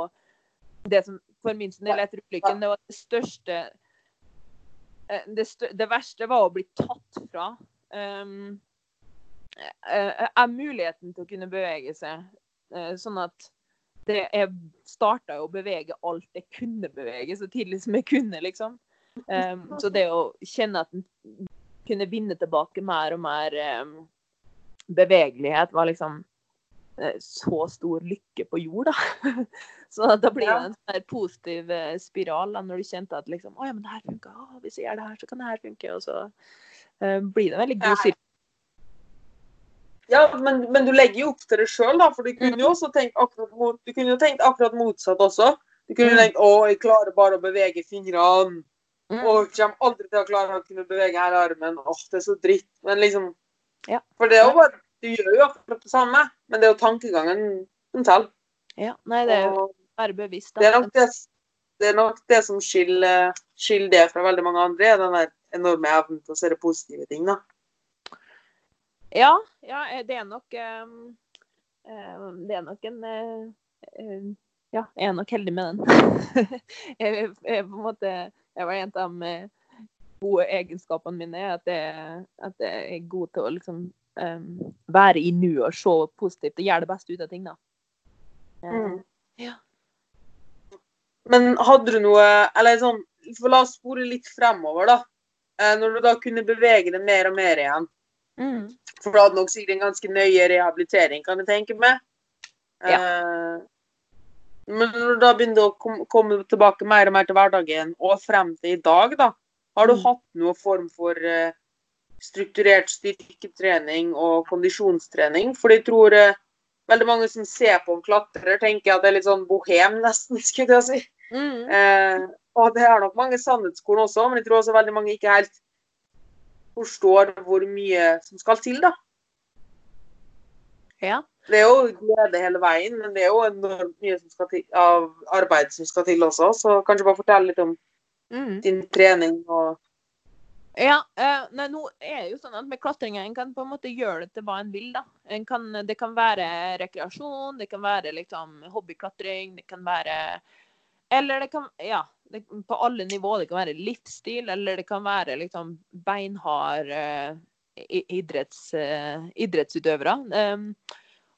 det som for min del etter ulykken, det var det største eh, det, stø det verste var å bli tatt fra um, eh, er muligheten til å kunne bevege seg. eh, sånn at det, jeg starta å bevege alt jeg kunne bevege, så tidlig som jeg kunne, liksom. Um, så det å kjenne at en kunne vinne tilbake mer og mer um, bevegelighet, var liksom uh, så stor lykke på jord, da. Så da blir det en sånn positiv uh, spiral da, når du kjente at liksom, å ja, men det her funka, hvis jeg gjør det her, så kan det her funke. Og så uh, blir det en veldig god sirkel. Ja, men, men du legger jo opp til det sjøl, da. For du kunne jo også tenkt akkurat, mot, du kunne jo tenkt akkurat motsatt også. Du kunne Mm. tenkt å, jeg klarer bare å bevege fingrene. Mm. Og kommer aldri til å klare å kunne bevege hele armen. Åh, det er så dritt. Men liksom Ja. For det er jo bare Du gjør jo akkurat det samme, men det er jo tankegangen som teller. Ja, nei, det er jo bare være bevisst. Det er det, det, er nok det som skiller, skiller det fra veldig mange andre, er den der enorme evnen til å se det positive ting, da. Ja, ja, eh, det er nok eh, Det er nok en eh, Ja, jeg er nok heldig med den. jeg, jeg, på en måte, jeg var en av de eh, gode egenskapene mine er at jeg, at jeg er god til å liksom um, være i nuet og se positivt og gjøre det beste ut av ting, da. Mm. Ja. Men hadde du noe Eller sånn La oss spore litt fremover, da. Når du da kunne bevege deg mer og mer igjen. Mm. For du hadde nok sikkert en ganske nøye rehabilitering, kan jeg tenke meg. Eh, Men når du da begynte å kom, komme tilbake mer og mer til hverdagen, og frem til i dag, da, har du Mm. hatt noen form for uh, strukturert styrketrening og kondisjonstrening? For jeg tror uh, veldig mange som ser på en klatrer, tenker at det er litt sånn bohem, nesten, skulle jeg si. Mm. Og det er nok mange sannhetskorn også, men jeg tror også veldig mange ikke helt forstår hvor mye som skal til, da. Ja. Det er jo glede hele veien, men det er jo enormt mye til, av arbeid som skal til også. Så kanskje bare fortelle litt om Mm. din trening og Ja, eh, nei, nå er det jo sånn at med klatringa en kan på en måte gjøre det til hva en vil. da. En kan, det kan være rekreasjon, det kan være liksom hobbyklatring, det kan være Eller det kan Ja, det, på alle nivåer. Det kan være livsstil, eller det kan være liksom beinhard uh, idretts, uh, idrettsutøvere. Um,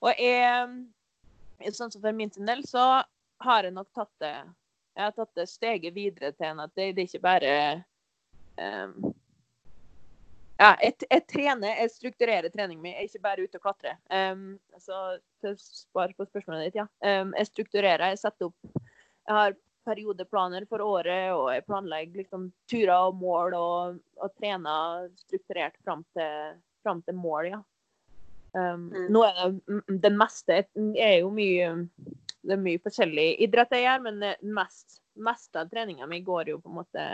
og jeg Sånn som for min sin del, så har jeg nok tatt det Jeg har tatt det steget videre til en at det, det er ikke bare um, ja, jeg, jeg trener, jeg strukturerer treningen min. Jeg er ikke bare ute og klatrer. Um, så svar på spørsmålet ditt, ja. Um, jeg strukturerer. Jeg setter opp Jeg har periodeplaner for året, og jeg planlegger liksom turer og mål, og, og trener strukturert fram til, fram til mål, ja. Um, Mm. Nå er det den meste er jo mye Det er mye forskjellig idrett jeg gjør, men det mest, meste av treninga mi går jo på en måte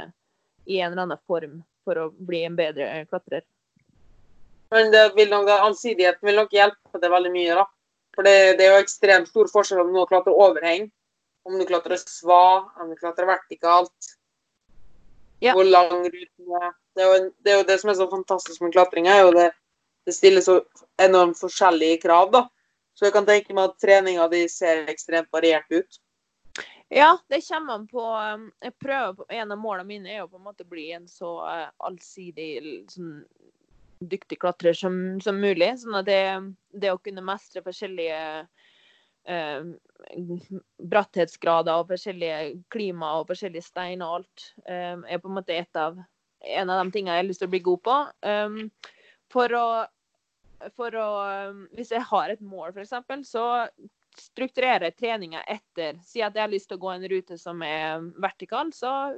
i en eller annen form for å bli en bedre klatrer. Men det vil nok, allsidigheten vil nok hjelpe deg veldig mye, da. For det, det er jo ekstremt stor forskjell om du klatrer overheng, om du klatrer sva, om du klatrer vertikalt. Ja. Hvor lang ruten er. Det er, jo, det er jo det som er så fantastisk med klatring, er jo det, det stiller så enormt forskjellige krav, da. Så jeg kan tenke meg at treninga di ser ekstremt variert ut. Ja, det kommer an på um, Jeg prøver på, En av målene mine er jo på en måte å bli en så uh, allsidig sånn, dyktig klatrer som, som mulig. Sånn at det, det å kunne mestre forskjellige uh, bratthetsgrader og forskjellige klima og forskjellige stein og alt, eh, er på en måte et av, en av de tingene jeg har lyst til å bli god på. Um, for å, for å um, Hvis jeg har et mål, f.eks., så strukturerer jeg treninga etter. Si at jeg har lyst til å gå en rute som er vertikal, så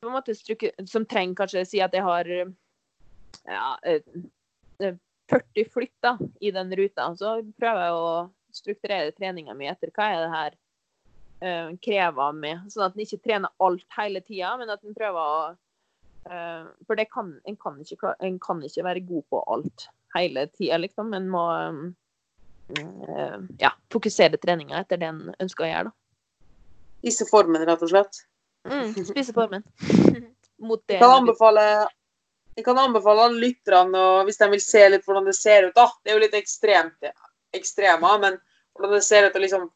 på en måte Som trenger kanskje si at jeg har ja, eh, eh, 40 flytt da, i den ruta. Så prøver jeg å strukturere treninga mi etter hva er det her uh, krever av meg. Sånn at en ikke trener alt hele tida, men at en prøver å uh, For det kan, en, kan ikke, en kan ikke være god på alt hele tida, liksom. En må eh, ja, fokusere treninga etter det en ønsker å gjøre. da. Spise formen, rett og slett. Mm, spise formen. Mot det. Jeg kan anbefale jeg kan anbefale alle lytterne, hvis de vil se litt hvordan det ser ut da, Det er jo litt ekstremt, ekstrema, men hvordan det ser ut å liksom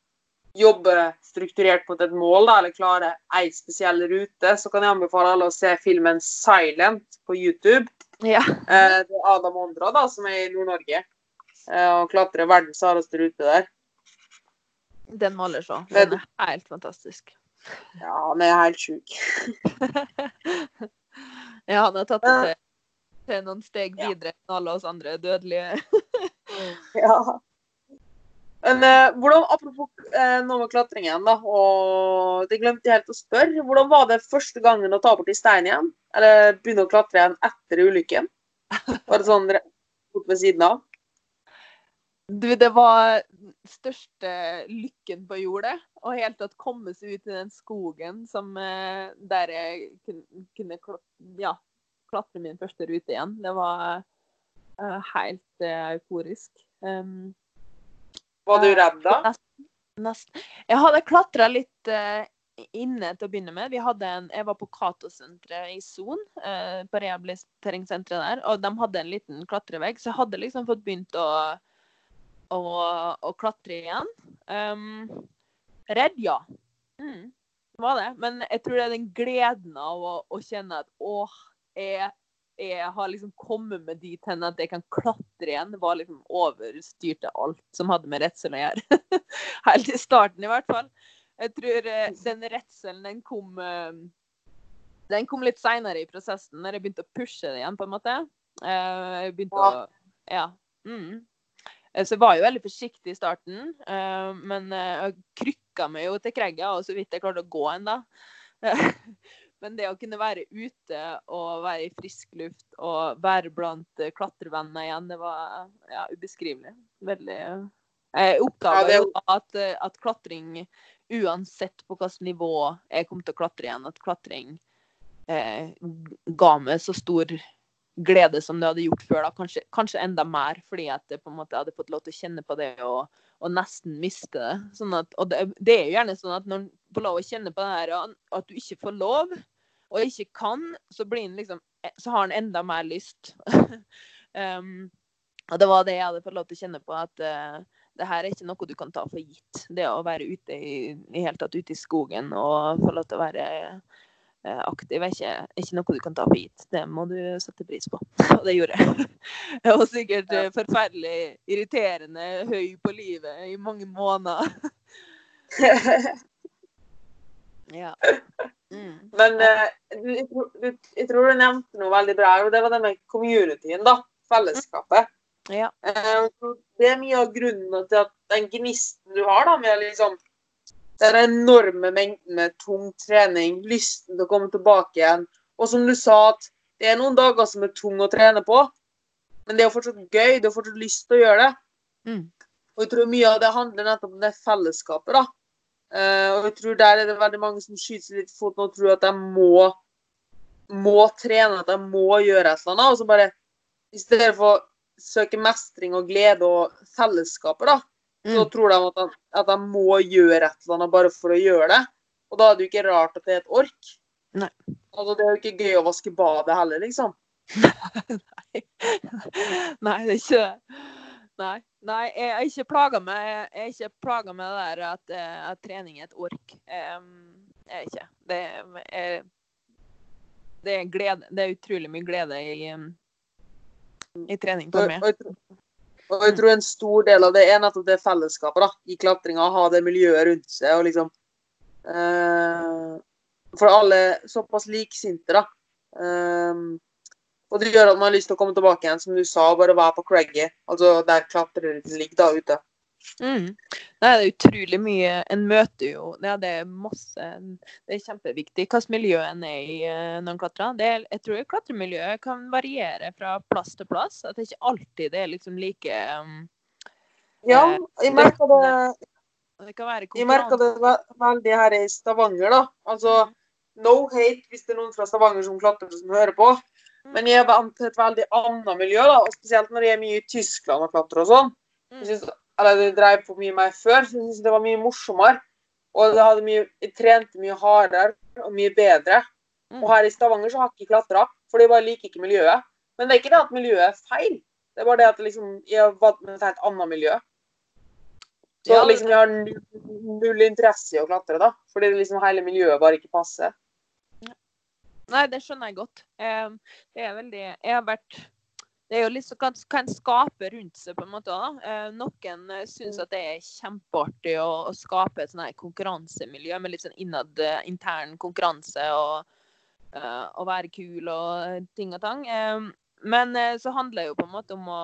jobbe strukturert mot et mål, da, eller klare ei spesiell rute, så kan jeg anbefale alle å se filmen 'Silent' på YouTube. Ja. Eh, det er Adam Ondra, da, som er i Nord-Norge, eh, og klatrer verdens hardeste rute der. Den må alle se. Den er helt fantastisk. Ja, han er helt sjuk. Ja, han har tatt det til, til noen steg videre enn alle oss andre dødelige. Ja. Men eh, hvordan, apropos eh, noe med klatringen, da, og det glemte jeg helt å spørre. Hvordan var det første gangen å ta bort i stein igjen? Eller begynne å klatre igjen etter ulykken? Var det sånn rett ved siden av? Du, det var største lykken på jordet. Å helt tatt komme seg ut i den skogen som, eh, der jeg kunne ja, klatre min første rute igjen. Det var uh, helt uh, euforisk. Um, Var du redd da? Nesten. nesten. Jeg hadde klatra litt uh, inne til å begynne med. En, jeg var på Cato-senteret i Son, uh, på rehabiliteringssenteret der, og de hadde en liten klatrevegg, så jeg hadde liksom fått begynt å, å, å klatre igjen. Um, redd, ja. Mm, var det. Men jeg tror det er den gleden av å, å kjenne at åh, jeg, jeg har liksom kommet med dit hen at jeg kan klatre igjen. Var liksom overstyrte alt som hadde med redsel å gjøre. Helt i starten, i hvert fall. Jeg tror eh, den redselen, den kom eh, Den kom litt seinere i prosessen, når jeg begynte å pushe det igjen, på en måte. Eh, Jeg begynte å Ja. Mm. Så jeg var jo veldig forsiktig i starten, men jeg krykka meg jo til kregga, og så vidt jeg klarte å gå ennå. Men det å kunne være ute og være i frisk luft og være blant eh, klatrevenner igjen, det var ja, ubeskrivelig. Veldig Jeg Ja, det at, eh, at klatring, uansett på hvilket nivå jeg kom til å klatre igjen, at klatring eh, ga meg så stor glede som det hadde gjort før. da, Kanskje, kanskje enda mer, fordi at jeg på en måte hadde fått lov til å kjenne på det og, og nesten miste det. Sånn at, og det, det er jo gjerne sånn at når en får lov å kjenne på det her, og at du ikke får lov, og ikke kan, så, liksom, så har han enda mer lyst. um, og det var det jeg hadde fått lov til å kjenne på, at uh, det her er ikke noe du kan ta for gitt. Det å være ute i, i tatt ute i skogen og få lov til å være uh, aktiv er ikke, ikke noe du kan ta for gitt. Det må du sette pris på. Og det gjorde jeg. Det var sikkert uh, forferdelig irriterende høy på livet i mange måneder. Ja. Mm. Men eh, du, du, jeg tror du nevnte noe veldig bra, og det var det med communityen, da. Fellesskapet. Ja. Eh, det er mye av grunnen til at den gnisten du har da, med liksom den enorme mengden med tung trening, lysten til å komme tilbake igjen. Og som du sa, at det er noen dager som er tung å trene på, men det er jo fortsatt gøy. Du har fortsatt lyst til å gjøre det. Mm. Og jeg tror mye av det handler nettopp om det fellesskapet, da. Eh, og jeg tror der er det veldig mange som skyter seg litt i foten og tror at de må, må trene, at de må gjøre et eller annet. Og så bare i stedet for å søke mestring og glede og fellesskapet, da, så Mm. tror de at de, at de må gjøre et eller annet bare for å gjøre det. Og da er det jo ikke rart at det er et ork. Nei. Altså, det er jo ikke gøy å vaske badet heller, liksom. Nei. Nei, det er ikke det. Nei. Nei, jeg er ikke plaga med, jeg er ikke plaga med det der at, eh, at trening er et ork. Um, jeg er ikke. Det er, det er glede. Det er utrolig mye glede i, um, i trening for meg. og jeg tror en stor del av det er nettopp det fellesskapet da, i klatringa. Ha det miljøet rundt seg. og liksom uh, For alle er såpass liksinte, da. Eh, og det gjør at man har lyst til å komme tilbake igjen, som du sa, og bare være på Craggy. Altså der klatreren ligger da ute. Mm. Nei, det er utrolig mye En møter jo ja, Det er masse Det er kjempeviktig hvilket miljø en er i eh, når en klatrer. Det er, jeg tror klatremiljøet kan variere fra plass til plass. At det ikke alltid det er liksom like um, Ja, Eh, jeg merka det, jeg merka det veldig her i Stavanger, da. Altså, no hate hvis det er noen fra Stavanger som klatrer som hører på. Men jeg er vant til et veldig annet miljø, da, og spesielt når jeg er mye i Tyskland og klatrer og sånn. Jeg Mm. synes, eller jeg drev på mye mer før, så jeg syns det var mye morsommere. Og mye, jeg trente mye hardere og mye bedre. Mm. Og her i Stavanger så har jeg ikke klatra, for jeg bare liker ikke miljøet. Men det er ikke det at miljøet er feil. Det er bare det at liksom, jeg har vant med et helt annet miljø. Så liksom jeg har null, null interesse i å klatre, da. Fordi liksom hele miljøet bare ikke passer. Nei, det skjønner jeg godt. Det er veldig Jeg har vært Det er jo litt så kan, kan skape rundt seg, på en måte. Da. Eh, Noen eh, syns at det er kjempeartig å, å skape et sånn konkurransemiljø med litt sånn innad eh, intern konkurranse og, å være kul og ting og tang. Men så handler det jo på en måte om å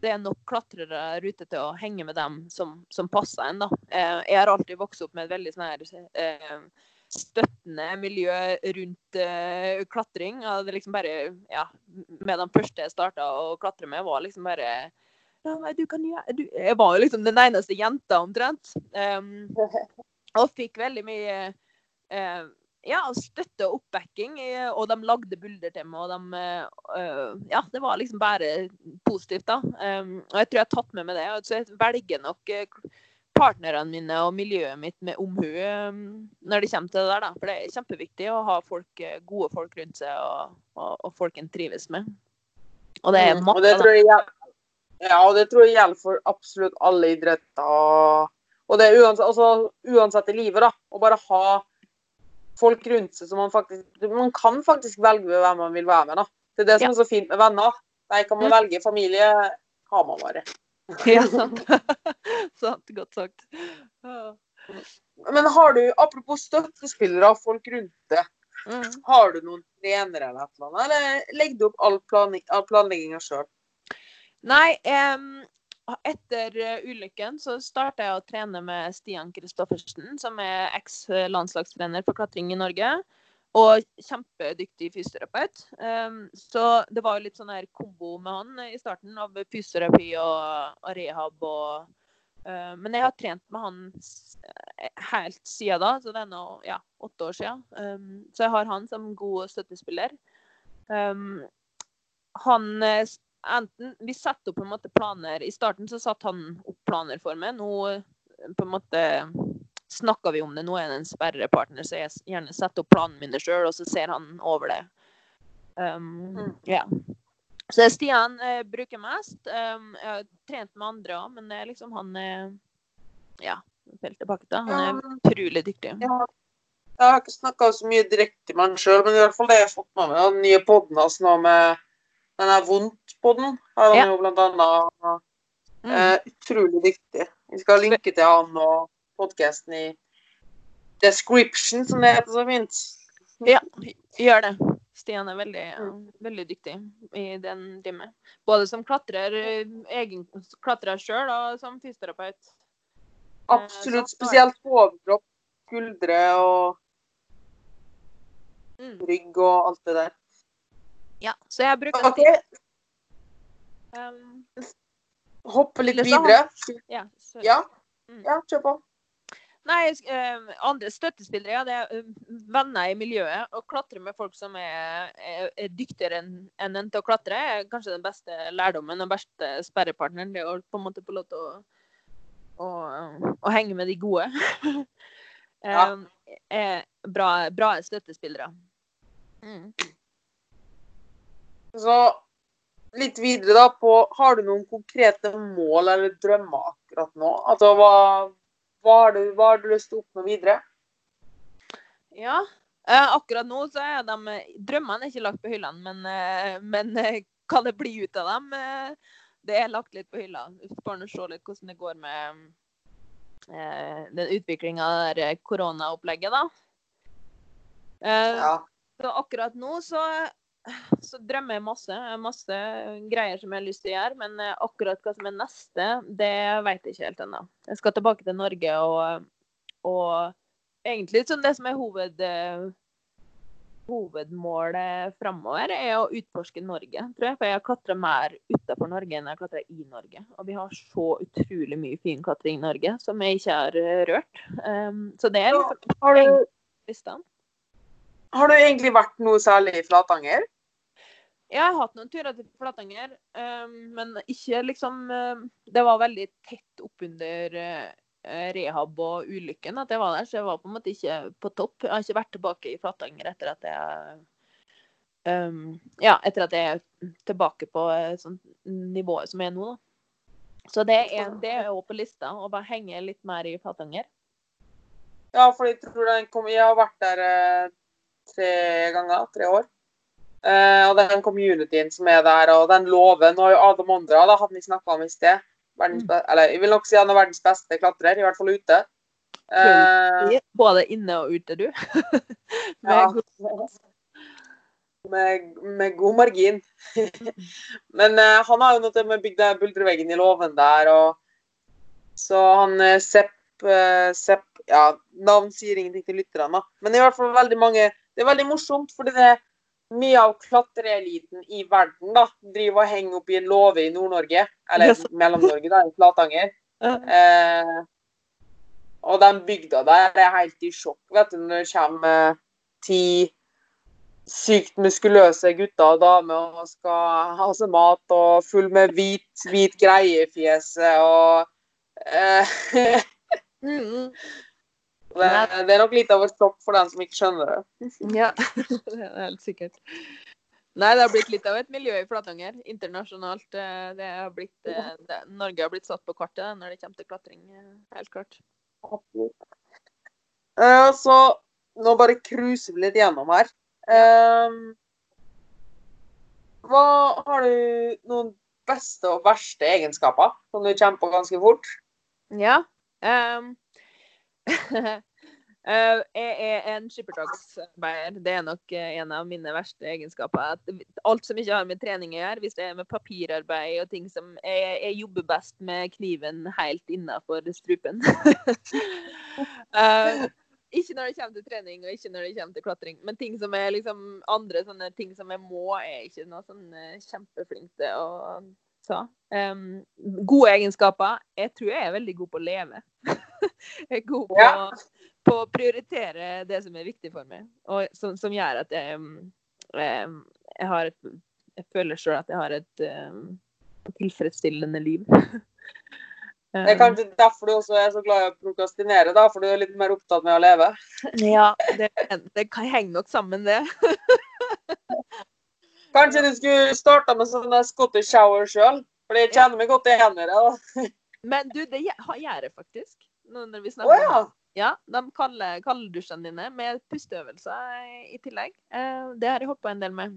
det er nok klatrere ute til å henge med dem som, som passer en. da. Jeg har alltid vokst opp med et veldig sånn her støttende miljø rundt uh, klatring. Hadde liksom bare, ja, Med de første jeg starta å klatre med, var liksom bare du kan gjøre, du, Jeg var jo liksom den eneste jenta, omtrent. Um, og fikk veldig mye uh, ja, støtte og oppbacking. eh, Og de lagde bilder til meg. Og de uh, Ja, det var liksom bare positivt, da. Um, og jeg tror jeg har tatt med meg det. Så jeg velger nok eh, partnerne mine og miljøet mitt med omhu um, når det kommer til det der. da. For det er kjempeviktig å ha folk, eh, gode folk rundt seg, og, og, og folk en trives med. Og det er Mm, masse, jeg Ja, og det tror jeg gjelder for absolutt alle idretter. Og det er uansett, altså, uansett i livet, da. Å bare ha folk rundt seg som man faktisk Man kan faktisk velge hvem man vil være med, da. Det er det som er så fint med venner. Der kan man Mm. velge. Familie har man bare. Ja, sant. sant. Godt sagt. Ja. Men har du, apropos støttespillere og folk rundt deg, Mm. har du noen trenere eller et eller annet? Eller legger du opp all, planlegging, all planlegginga sjøl? Nei, um, etter eh, ulykken så starta jeg å trene med Stian Kristoffersen, som er eks-landslagstrener for klatring i Norge. Og kjempedyktig fysioterapeut. Em, så det var jo litt sånn her kombo med han i starten, av fysioterapi og, rehab og, Eh, men jeg har trent med han eh, helt siden da, så det er nå ja, åtte år siden. Um, så jeg har han som god støttespiller. Um, han eh, enten Vi setter opp på en måte planer. I starten så satte han opp planer for meg. Nå på en måte snakker vi om det. Nå er han en sperrepartner, så jeg gjerne setter opp planene mine sjøl, og så ser han over det. Um, Mm. ja. Så det Stian jeg bruker mest. Um, jeg har trent med andre òg, men det er liksom han er Ja, helt tilbake til. Han er utrolig dyktig. Ja. Jeg har ikke snakka så mye direkte med han sjøl, men i hvert fall det jeg har fått med meg. Den nye podden hans nå med den er Vondt-podden har han Ja. jo blant annet Mm. eh, utrolig dyktig. Vi skal linke til han og podkasten i description, som det heter så fint. Ja, gjør det. Stian er veldig, Mm. veldig dyktig i den driver Både som klatrer, eh, egen klatrer sjøl, og som fysioterapeut. Absolutt. så- Spesielt på overkropp, skuldre og Mm. rygg og alt det der. Ja, så jeg bruker okay. Um, hoppe litt videre. ja, Ja, Mm. ja, kjør på. Nei, jeg eh, andre støttespillere, ja, det er eh, venner i miljøet. Å klatre med folk som er, er, er dyktigere enn en til å klatre, er kanskje den beste lærdommen og beste sperrepartneren. Det å på en måte få lov til å, å, å henge med de gode. Ja. Eh, er bra, bra støttespillere. Mm. Så litt videre da på Har du noen konkrete mål eller drømmer akkurat nå? Altså hva, hva, har, du, hva har du lyst til å oppnå videre? Ja. Eh, akkurat nå så er de Drømmene er ikke lagt på hyllene, men, eh, men eh, hva det blir ut av dem, eh, det er lagt litt på hylla. Bare se litt hvordan det går med eh, den utviklinga av det koronaopplegget, da. Eh, Ja. Så akkurat nå så, så drømmer jeg masse. Masse greier som jeg har lyst til å gjøre. Men eh, akkurat hva som er neste, det vet jeg ikke helt ennå. Jeg skal tilbake til Norge og, og egentlig sånn det som er hoved, eh, hovedmålet framover, er å utforske Norge, tror jeg. For jeg har klatra mer utenfor Norge enn jeg har klatra i Norge. Og vi har så utrolig mye fin klatring i Norge som jeg ikke har eh, rørt. Um, så det er liksom Har, du. Har du egentlig vært noe særlig i Flatanger? Jeg har hatt noen turer til Flatanger, um, men ikke liksom um, Det var veldig tett oppunder uh, rehab og ulykken at jeg var der, så jeg var på en måte ikke på topp. Jeg har ikke vært tilbake i Flatanger etter at jeg um, Ja, etter at jeg er tilbake på uh, sånn nivået som jeg er nå, da. Så det er, det er også på lista, å bare henge litt mer i Flatanger. Ja, for jeg tror den kom, jeg har vært der eh, tre ganger, tre år. Eh, og den communityen som er der, og den låven og Adam Ondra, da hadde vi snakka om i sted. Verdens, be- eller jeg vil nok si han er verdens beste klatrer, i hvert fall ute. Eh, Både inne og ute, du. Med Ja. god- med, med god margin. Men eh, han har jo noe med å den buldreveggen i låven der, og så han eh, Sepp, eh, Sepp Ja, navn sier ingenting til lytterne. Men i hvert fall veldig mange Det er veldig morsomt, fordi det er mye av klatreeliten i verden da, driver og henger opp i en låve i Nord-Norge, eller Yes. Mellom-Norge, da, i Flatanger. Eh, og den bygda der er helt i sjokk, vet du, når det kommer eh, ti sykt muskuløse gutter og damer og skal ha seg mat og full med hvit, hvit greie i fjeset og eh, Mm, det, det er nok litt av et sjokk for den som ikke skjønner det. Ja, det er helt sikkert. Nei, det har blitt litt av et miljø i Flatanger internasjonalt. eh, Det har blitt, eh, det, Norge har blitt satt på kartet eh, når det kommer til klatring. Helt klart. Eh, så nå bare cruiser vi litt gjennom her. Eh, hva har du noen beste og verste egenskaper som du kommer på ganske fort? Ja. ehm, eh, jeg er en skippertaksarbeider. Det er nok eh, en av mine verste egenskaper. At alt som ikke har med trening å gjøre, hvis det er med papirarbeid og ting som Jeg, jeg jobber best med kniven helt innafor strupen. Eh, ikke når det kommer til trening og ikke når det kommer til klatring. Men ting som er liksom andre sånne ting som jeg må, er ikke noe sånn eh, kjempeflink til å sa. Um, gode egenskaper. Jeg tror jeg er veldig god på å leve. jeg er god på, Ja. på å prioritere det som er viktig for meg, og som, som gjør at jeg, um, um, jeg har et Jeg føler sjøl at jeg har et um, tilfredsstillende liv. Det er kanskje derfor du også er så glad i å prokrastinere, da, for du er litt mer opptatt med å leve. Ja, det, det henger nok sammen, det. Kanskje du skulle starta med sånn Scottish shower sjøl? For det kjenner meg godt igjen i det. Men du, det gjør jeg faktisk. Når vi snakker om ja. Ja, de kaller kalddusjene dine med pusteøvelser i tillegg. Eh, det har jeg holdt på en del med.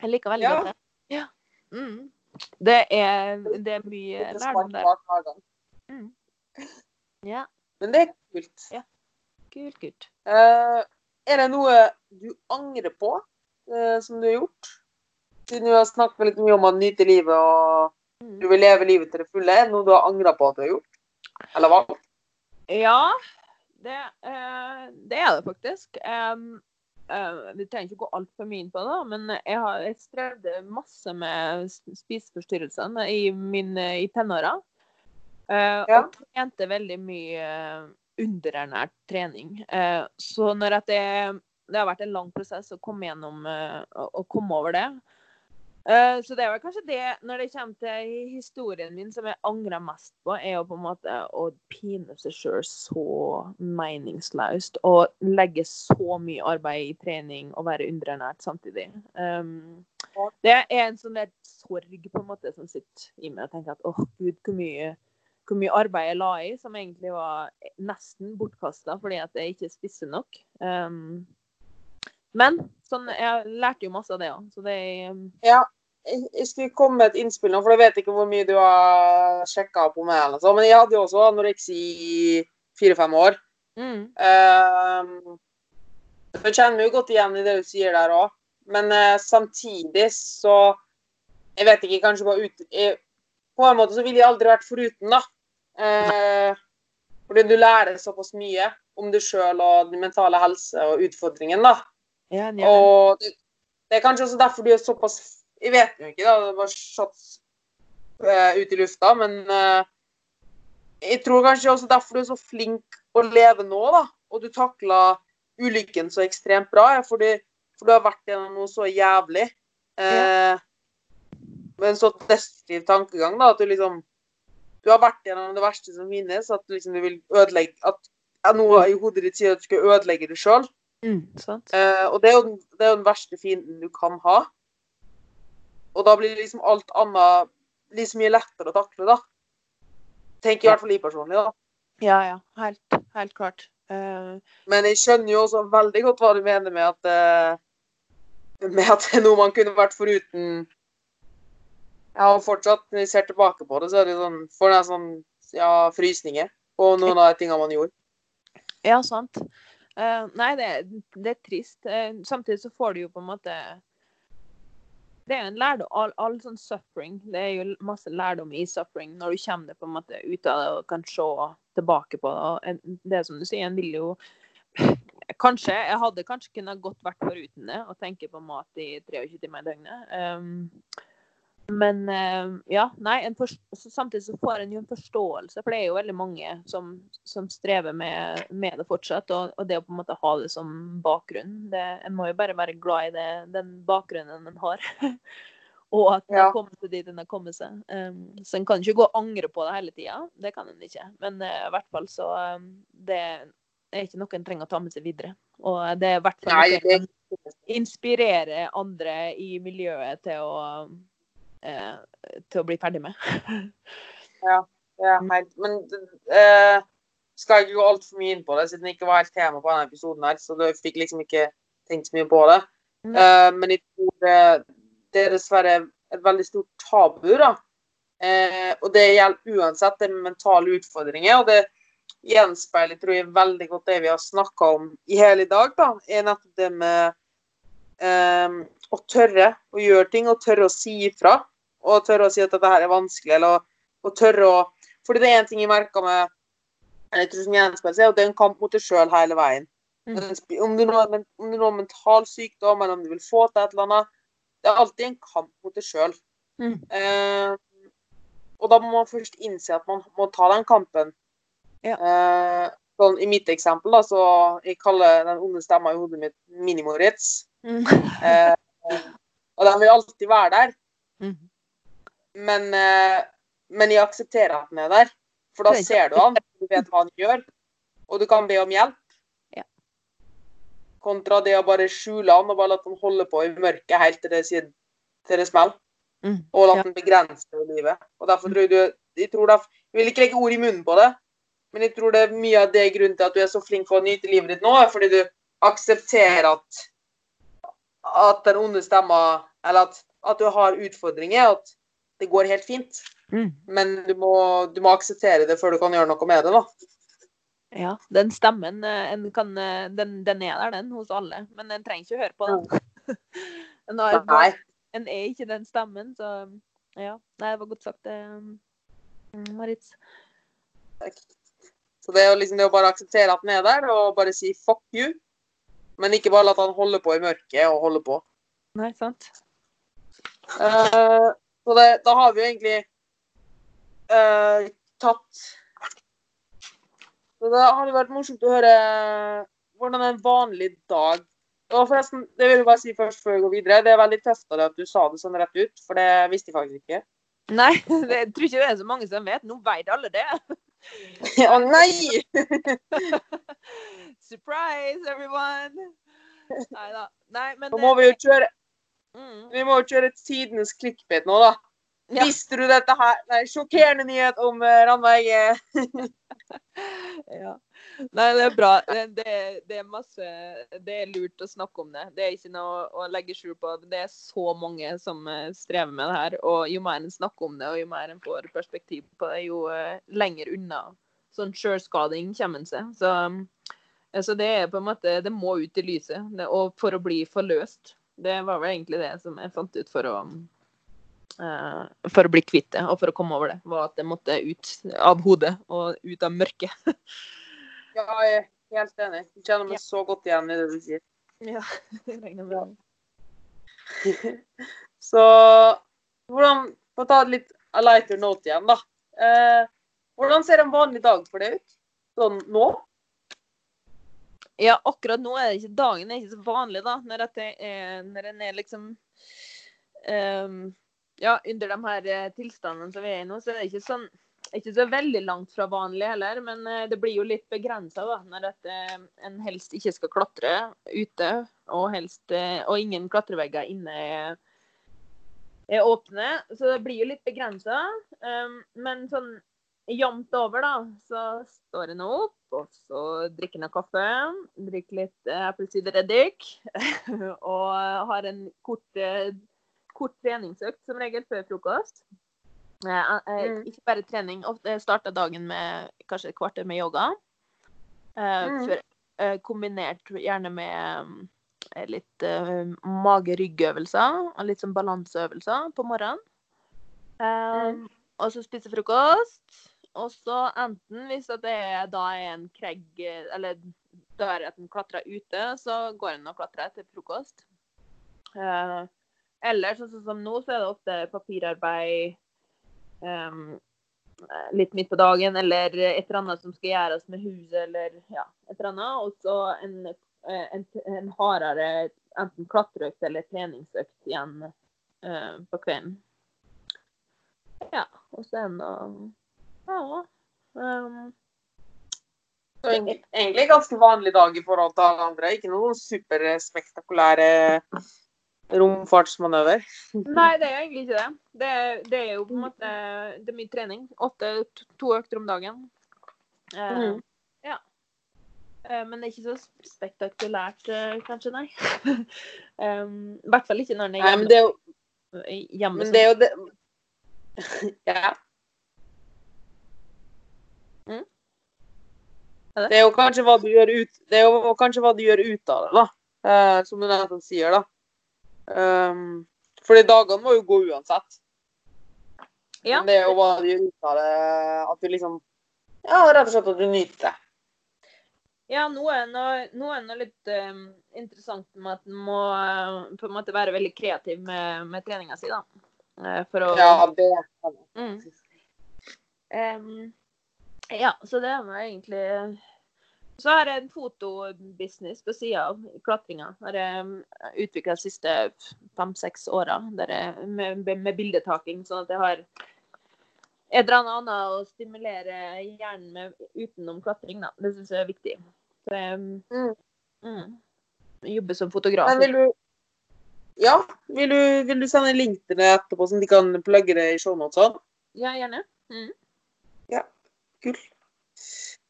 Jeg liker veldig Ja. godt det. Ja. Mm. Det, er, det er mye lærdom der. Mm. Ja, Men det er kult. Ja. kult, kult. Uh, er det noe du angrer på uh, som du har gjort? Siden vi har snakket litt mye om å nyte livet og Mm. du vil leve livet til det fulle, er det noe du har angra på at du har gjort? Eller hva? Ja, det, eh, det er det faktisk. Um, uh, vi trenger ikke gå altfor mye inn på det, men jeg, har, jeg strevde masse med spiseforstyrrelsene i, min, i tenåra. Uh, Ja. Og trente veldig mye underernært trening. Uh, så når at det, det har vært en lang prosess å komme gjennom å komme over det. Eh, så det vel kanskje det, når det kommer til historien min, som jeg angrer mest på, er jo på en måte å pine seg sjøl så meningsløst. Og legge så mye arbeid i trening og være underernært samtidig. Um, det er en sånn der sorg på en måte som sitter i meg. og tenker at åh, gud, hvor mye, hvor mye arbeid jeg la i, som egentlig var nesten bortkasta fordi at jeg ikke spiste nok. Um, men sånn, jeg lærte jo masse av det òg, så det er um, Ja, jeg jeg skulle komme med et innspill nå, for jeg vet ikke hvor mye du har sjekka på meg. eller så, Men jeg hadde jo også anoreksi i fire-fem år. mm, Um, jeg kjenner meg jo godt igjen i det du sier der òg, men uh, samtidig så Jeg vet ikke, kanskje bare ut jeg, På en måte så ville jeg aldri vært foruten, da. Uh, fordi du lærer såpass mye om deg sjøl og din mentale helse og utfordringen, da. Ja, ja. Og det, det er kanskje også derfor du er såpass Jeg vet jo ikke, da. Det var satt uh, ut i lufta, men uh, jeg tror kanskje også derfor du er så flink å leve nå, da. Og du takla ulykken så ekstremt bra. Fordi, for du har vært gjennom noe så jævlig. Eh, med en så destruktiv tankegang, da, at du liksom Du har vært gjennom det verste som finnes, at du liksom du vil ødelegge At noe i hodet ditt sier at du skal ødelegge det sjøl. Mm. Eh, og det er, jo, det er jo den verste fienden du kan ha. Og da blir liksom alt annet liksom mye lettere å takle, da. Tenker i hvert fall jeg personlig, da. Ja, ja. Helt, helt klart. Uh... Men jeg skjønner jo også veldig godt hva du mener med at uh, Med at det er noe man kunne vært foruten. Ja, og fortsatt, når jeg ser tilbake på det, så er det sånn Får jeg sånn ja, frysninger på noen av de tingene man gjorde. ja, sant. Eh, nei, det, det er trist. Uh, samtidig så får du jo på en måte Det er jo en lærdom. All, all sånn suffering. Det er jo masse lærdom i suffering når du kommer det på en måte ut av det og kan se tilbake på det. Og det som du sier, en vil jo Kanskje, Jeg hadde kanskje kunnet godt vært foruten det og tenke på mat i 23 timer i døgnet. Um, men eh, ja, nei, en forst- så samtidig så får en jo en forståelse, for det er jo veldig mange som, som strever med, med det fortsatt. Og, og det å på en måte ha det som bakgrunn det, En må jo bare være glad i det, den bakgrunnen en har. og at en Ja. har kommet til dit en har kommet seg. Um, så en kan ikke gå og angre på det hele tida. Det kan en ikke. Men uh, i hvert fall så um, Det er ikke noe en trenger å ta med seg videre. Og det er i hvert fall noe som inspirerer inspirere andre i miljøet til å eh, til å bli ferdig med. Ja, helt. Men eh, skal jeg ikke gå altfor mye inn på det, siden det ikke var helt tema på denne episoden, her, så du fikk liksom ikke tenkt så mye på det. Mm. Eh, men jeg tror det, det er dessverre et veldig stort tabu, da. Eh, og det gjelder uansett det med mentale utfordringer. Og det gjenspeiler, tror jeg, veldig godt det vi har snakka om i hele dag, da. Er nettopp det med eh, å tørre å gjøre ting, og tørre å si ifra. Og tørre å si at dette her er vanskelig, eller å tørre å Fordi det er en ting jeg merka med jeg tror som gjenspeiler seg, og det er en kamp mot deg sjøl hele veien. Mm. Om du nå om du nå har mental sykdom, eller om du vil få til et eller annet Det er alltid en kamp mot deg sjøl. Mm. Eh, og da må man først innse at man må ta den kampen. Ja. Eh, sånn, I mitt eksempel, da, så jeg kaller den onde stemma i hodet mitt Mini-Moritz. Mm. Eh, og den vil alltid være der. Mm. Men, eh, men jeg aksepterer at den er der. For da er ser du han, du vet hva han gjør, og du kan be om hjelp. Ja. Kontra det å bare skjule han og bare la han holde på i mørket helt til det, til det smeller. Mm. Og la Ja. han begrense livet. Og derfor tror du jeg, tror derfor, jeg vil ikke legge ord i munnen på det, men jeg tror det er mye av det grunnen til at du er så flink for å nyte livet ditt nå, er fordi du aksepterer at at den onde stemma Eller at, at du har utfordringer, at det går helt fint. Mm. Men du må, du må akseptere det før du kan gjøre noe med det, da. Ja, den stemmen eh, en kan, eh, den, den er der, den, hos alle. Men en trenger ikke å høre på den. En, har, Nei. en er ikke den stemmen, så ja. Nei, det var godt sagt, Maritz. Takk. Så det er jo liksom det å bare akseptere at den er der, og bare si 'fuck you'. Men ikke bare la han holde på i mørket og holde på. Nei, sant? Uh, så det, da har vi jo egentlig uh, tatt Så det hadde vært morsomt å høre hvordan en vanlig dag Og forresten, det vil jeg bare si først før vi går videre. Det er veldig tøft av deg at du sa det sånn rett ut, for det visste jeg faktisk ikke. Nei, det, jeg tror ikke det er så mange som vet. Nå vet alle det. Å nei! Surprise, everyone! Nei da. Nei, men Nå må vi jo kjøre, mm, vi må jo kjøre tidenes clickbait nå, da. Ja. Visste du dette her? Nei, sjokkerende nyhet om uh, eh, Ja. Nei, det er bra. Det, det, er masse Det er lurt å snakke om det. Det er ikke noe å legge skjul på. Det er så mange som eh, strever med det her. Og jo mer en snakker om det, og jo mer en får perspektiv på det, jo eh, lenger unna sånn sjølskading kommer en seg. Så, så det er på en måte Det må ut i lyset. Det, og for å bli forløst. Det var vel egentlig det som jeg fant ut for å uh, for å bli kvitt det, og for å komme over det, var at det måtte ut av hodet og ut av mørket. Ja, jeg er helt enig. Jeg kjenner meg Ja. så godt igjen i det du sier. Ja, jeg regner med det. Så hvordan For å ta litt a lighter note igjen, da. Eh, hvordan ser en vanlig dag for deg ut? Sånn nå? Ja, akkurat nå er det ikke dagen er ikke så vanlig, da. Når, er, når en er liksom um, Ja, under de her eh, tilstandene som vi er i nå, så er det ikke sånn ikke så veldig langt fra vanlig heller, men eh, det blir jo litt begrensa når at, eh, en helst ikke skal klatre ute, og, helst, og ingen klatrevegger inne er, er åpne. Så det blir jo litt begrensa. men sånn jevnt over, da, så står hun opp, og så drikker hun kaffe, drikker litt eh, eplesidereddik, og har en kort, eh, kort treningsøkt som regel før frokost. Eh, eh, Mm. Ikke bare trening. Ofte starter dagen med kanskje et kvarter med yoga. Eh, Mm. eh, kombinert gjerne med eh, litt eh, mage-rygg-øvelser og litt sånn balanseøvelser på morgenen. Um, Mm. Og så spise frokost. Og så enten, hvis det er, da er en kregg eh, Eller da er at en klatrer ute, så går en og klatrer etter frokost. Uh, eller sånn som- nå, så er det ofte papirarbeid um, litt midt på dagen, eller et eller annet som skal gjøres med huset, eller ja, et eller annet. Og så en, eh, en, en hardere enten klatreøkt eller treningsøkt igjen uh, på kvelden. Ja, og så er det Ja. Um, Så egentlig, ganske vanlig dag i forhold til alle andre. Ikke noen superspektakulære romfartsmanøver. nei, det er egentlig ikke det. Det, er- det er jo på en måte Det er mye trening. Åtte, to- økter om dagen. Uh, mm. Ja. Uh, men det er ikke så spektakulært, uh, kanskje, nei. um, I hvert fall ikke når en er Nei, men det er jo, hjemme men det, er jo det Ja. Mm. Er det? Det er jo kanskje hva du gjør ut Det er jo kanskje hva du gjør ut av det, da. Eh, som du nettopp sier, da. Um, fordi dagene må jo gå uansett. Ja. Men det er jo hva du gjør ut av det. At du liksom Ja, rett og slett at du nyter det. Ja, nå er noe, nå er noe litt um, interessant med at en må uh, på en måte være veldig kreativ med, med treninga si, da. Uh, for å Ja, det mm. Em, ja, så det var egentlig Så har jeg en fotobusiness på sida av klatringa. Har jeg utvikla de siste fem-seks åra med, med bildetaking, sånn at jeg har et eller annet å stimulere hjernen med utenom klatring. Da. Det syns jeg er viktig. Så jeg Mm. mm, jobber som fotograf. Men vil du Ja, vil du, vil du sende en link til det etterpå, sånn de kan plugge det i shownotene? Ja, gjerne. Mm. Kult.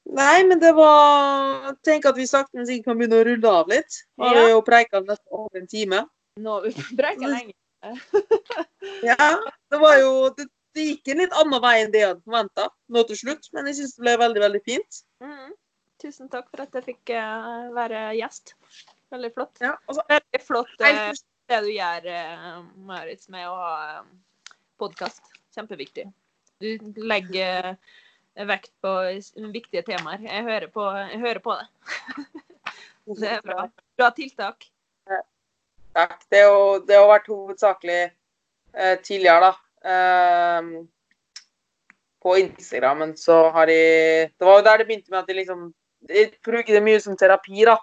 Nei, men det var Tenk at vi sakte, men sikkert kan begynne å rulle av litt. Nå har Ja. jo preika nesten over en time. Nå har vi breka lenge. Ja, det var jo Det, det gikk en litt annen vei enn det jeg hadde forventa nå til slutt, men jeg syns det ble veldig, veldig fint. Mm. Tusen takk for at jeg fikk uh, være gjest. Veldig flott. Ja, altså, Veldig flott uh, det du gjør, uh, Marit, med å ha um, podkast. Kjempeviktig. Du legger eh, vekt på viktige temaer. Jeg hører på, jeg hører på det. Det er bra. Bra tiltak. Takk. Det, det har vært hovedsakelig eh, tidligere, da. Eh, på Instagrammen så har de Det var jo der det begynte med at de liksom De bruker det mye som terapi, da.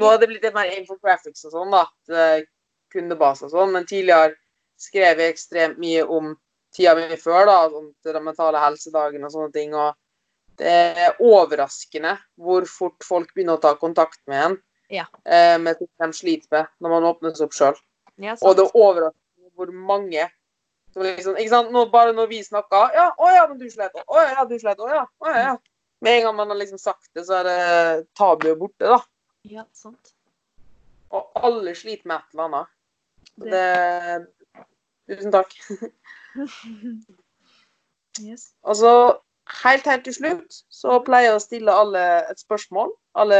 Nå har det blitt litt mer infographics og sånn, da. til Kundebase og sånn. Men tidligere skrev jeg ekstremt mye om tida mi før, da. Sånn til den mentale helsedagen og sånne ting. Og det er overraskende hvor fort folk begynner å ta kontakt med en Ja. eh, med ting de sliter med når man åpner seg opp sjøl. Ja, Og det er overraskende hvor mange som liksom, ikke sant? Nå, Bare når vi snakker Ja, å ja, men du slet. Å ja, du slet. Å ja. Å ja, ja. Med en gang man har liksom sagt det, så er det tabuet borte, da. Ja, sant. Og alle sliter med et eller annet. Det- Det Tusen takk. Yes. Altså, helt, helt til slutt så pleier jeg å stille alle et spørsmål, alle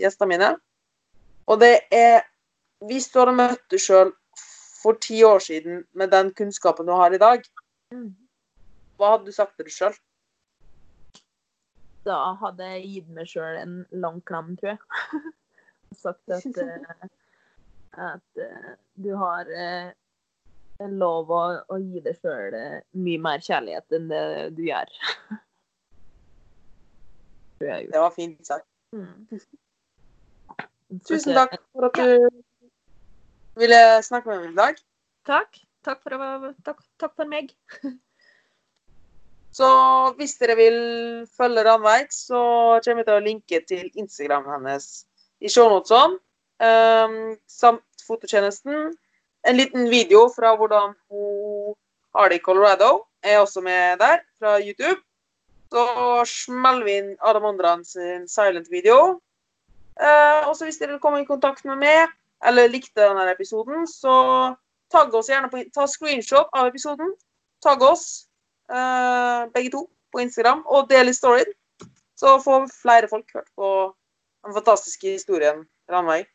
gjestene mine. Og det er Hvis du hadde møtt deg sjøl for ti år siden med den kunnskapen du har i dag, Mm. hva hadde du sagt til deg sjøl? Da hadde jeg gitt meg sjøl en lang klem, tror jeg. Og sagt at, eh, at eh, du har eh, lov å, å gi deg sjøl mye mer kjærlighet enn det du gjør. Det var fint sagt. Mm. Tusen takk for at du ville snakke med meg i dag. Takk. Takk for, å- takk, takk for meg. Så hvis dere vil følge Ranveig, så kommer jeg til å linke til Instagram hennes i shownotene. Um, samt fototjenesten. En liten video fra hvordan hun har det i Colorado er også med der, fra YouTube. Så smeller vi inn Adam Ondran sin silent-video. Eh, og så hvis dere vil komme i kontakt med meg, eller likte denne episoden, så tagg oss gjerne på Ta screenshot av episoden. Tagg oss eh, begge to på Instagram, og del i storyen. Så får flere folk hørt på den fantastiske historien Ranveig.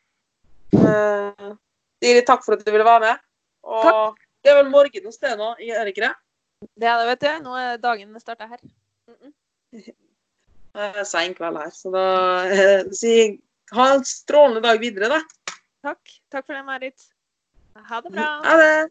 Uh, Siri, takk for at du ville være med. Og det er vel morgen hos deg nå, er det ikke det? Det er det, vet du. Nå er dagen starta her. Det er Sein kveld her, så da eh, si ha en strålende dag videre, da. Takk. Takk for det, Marit. Ha det bra. Ha det.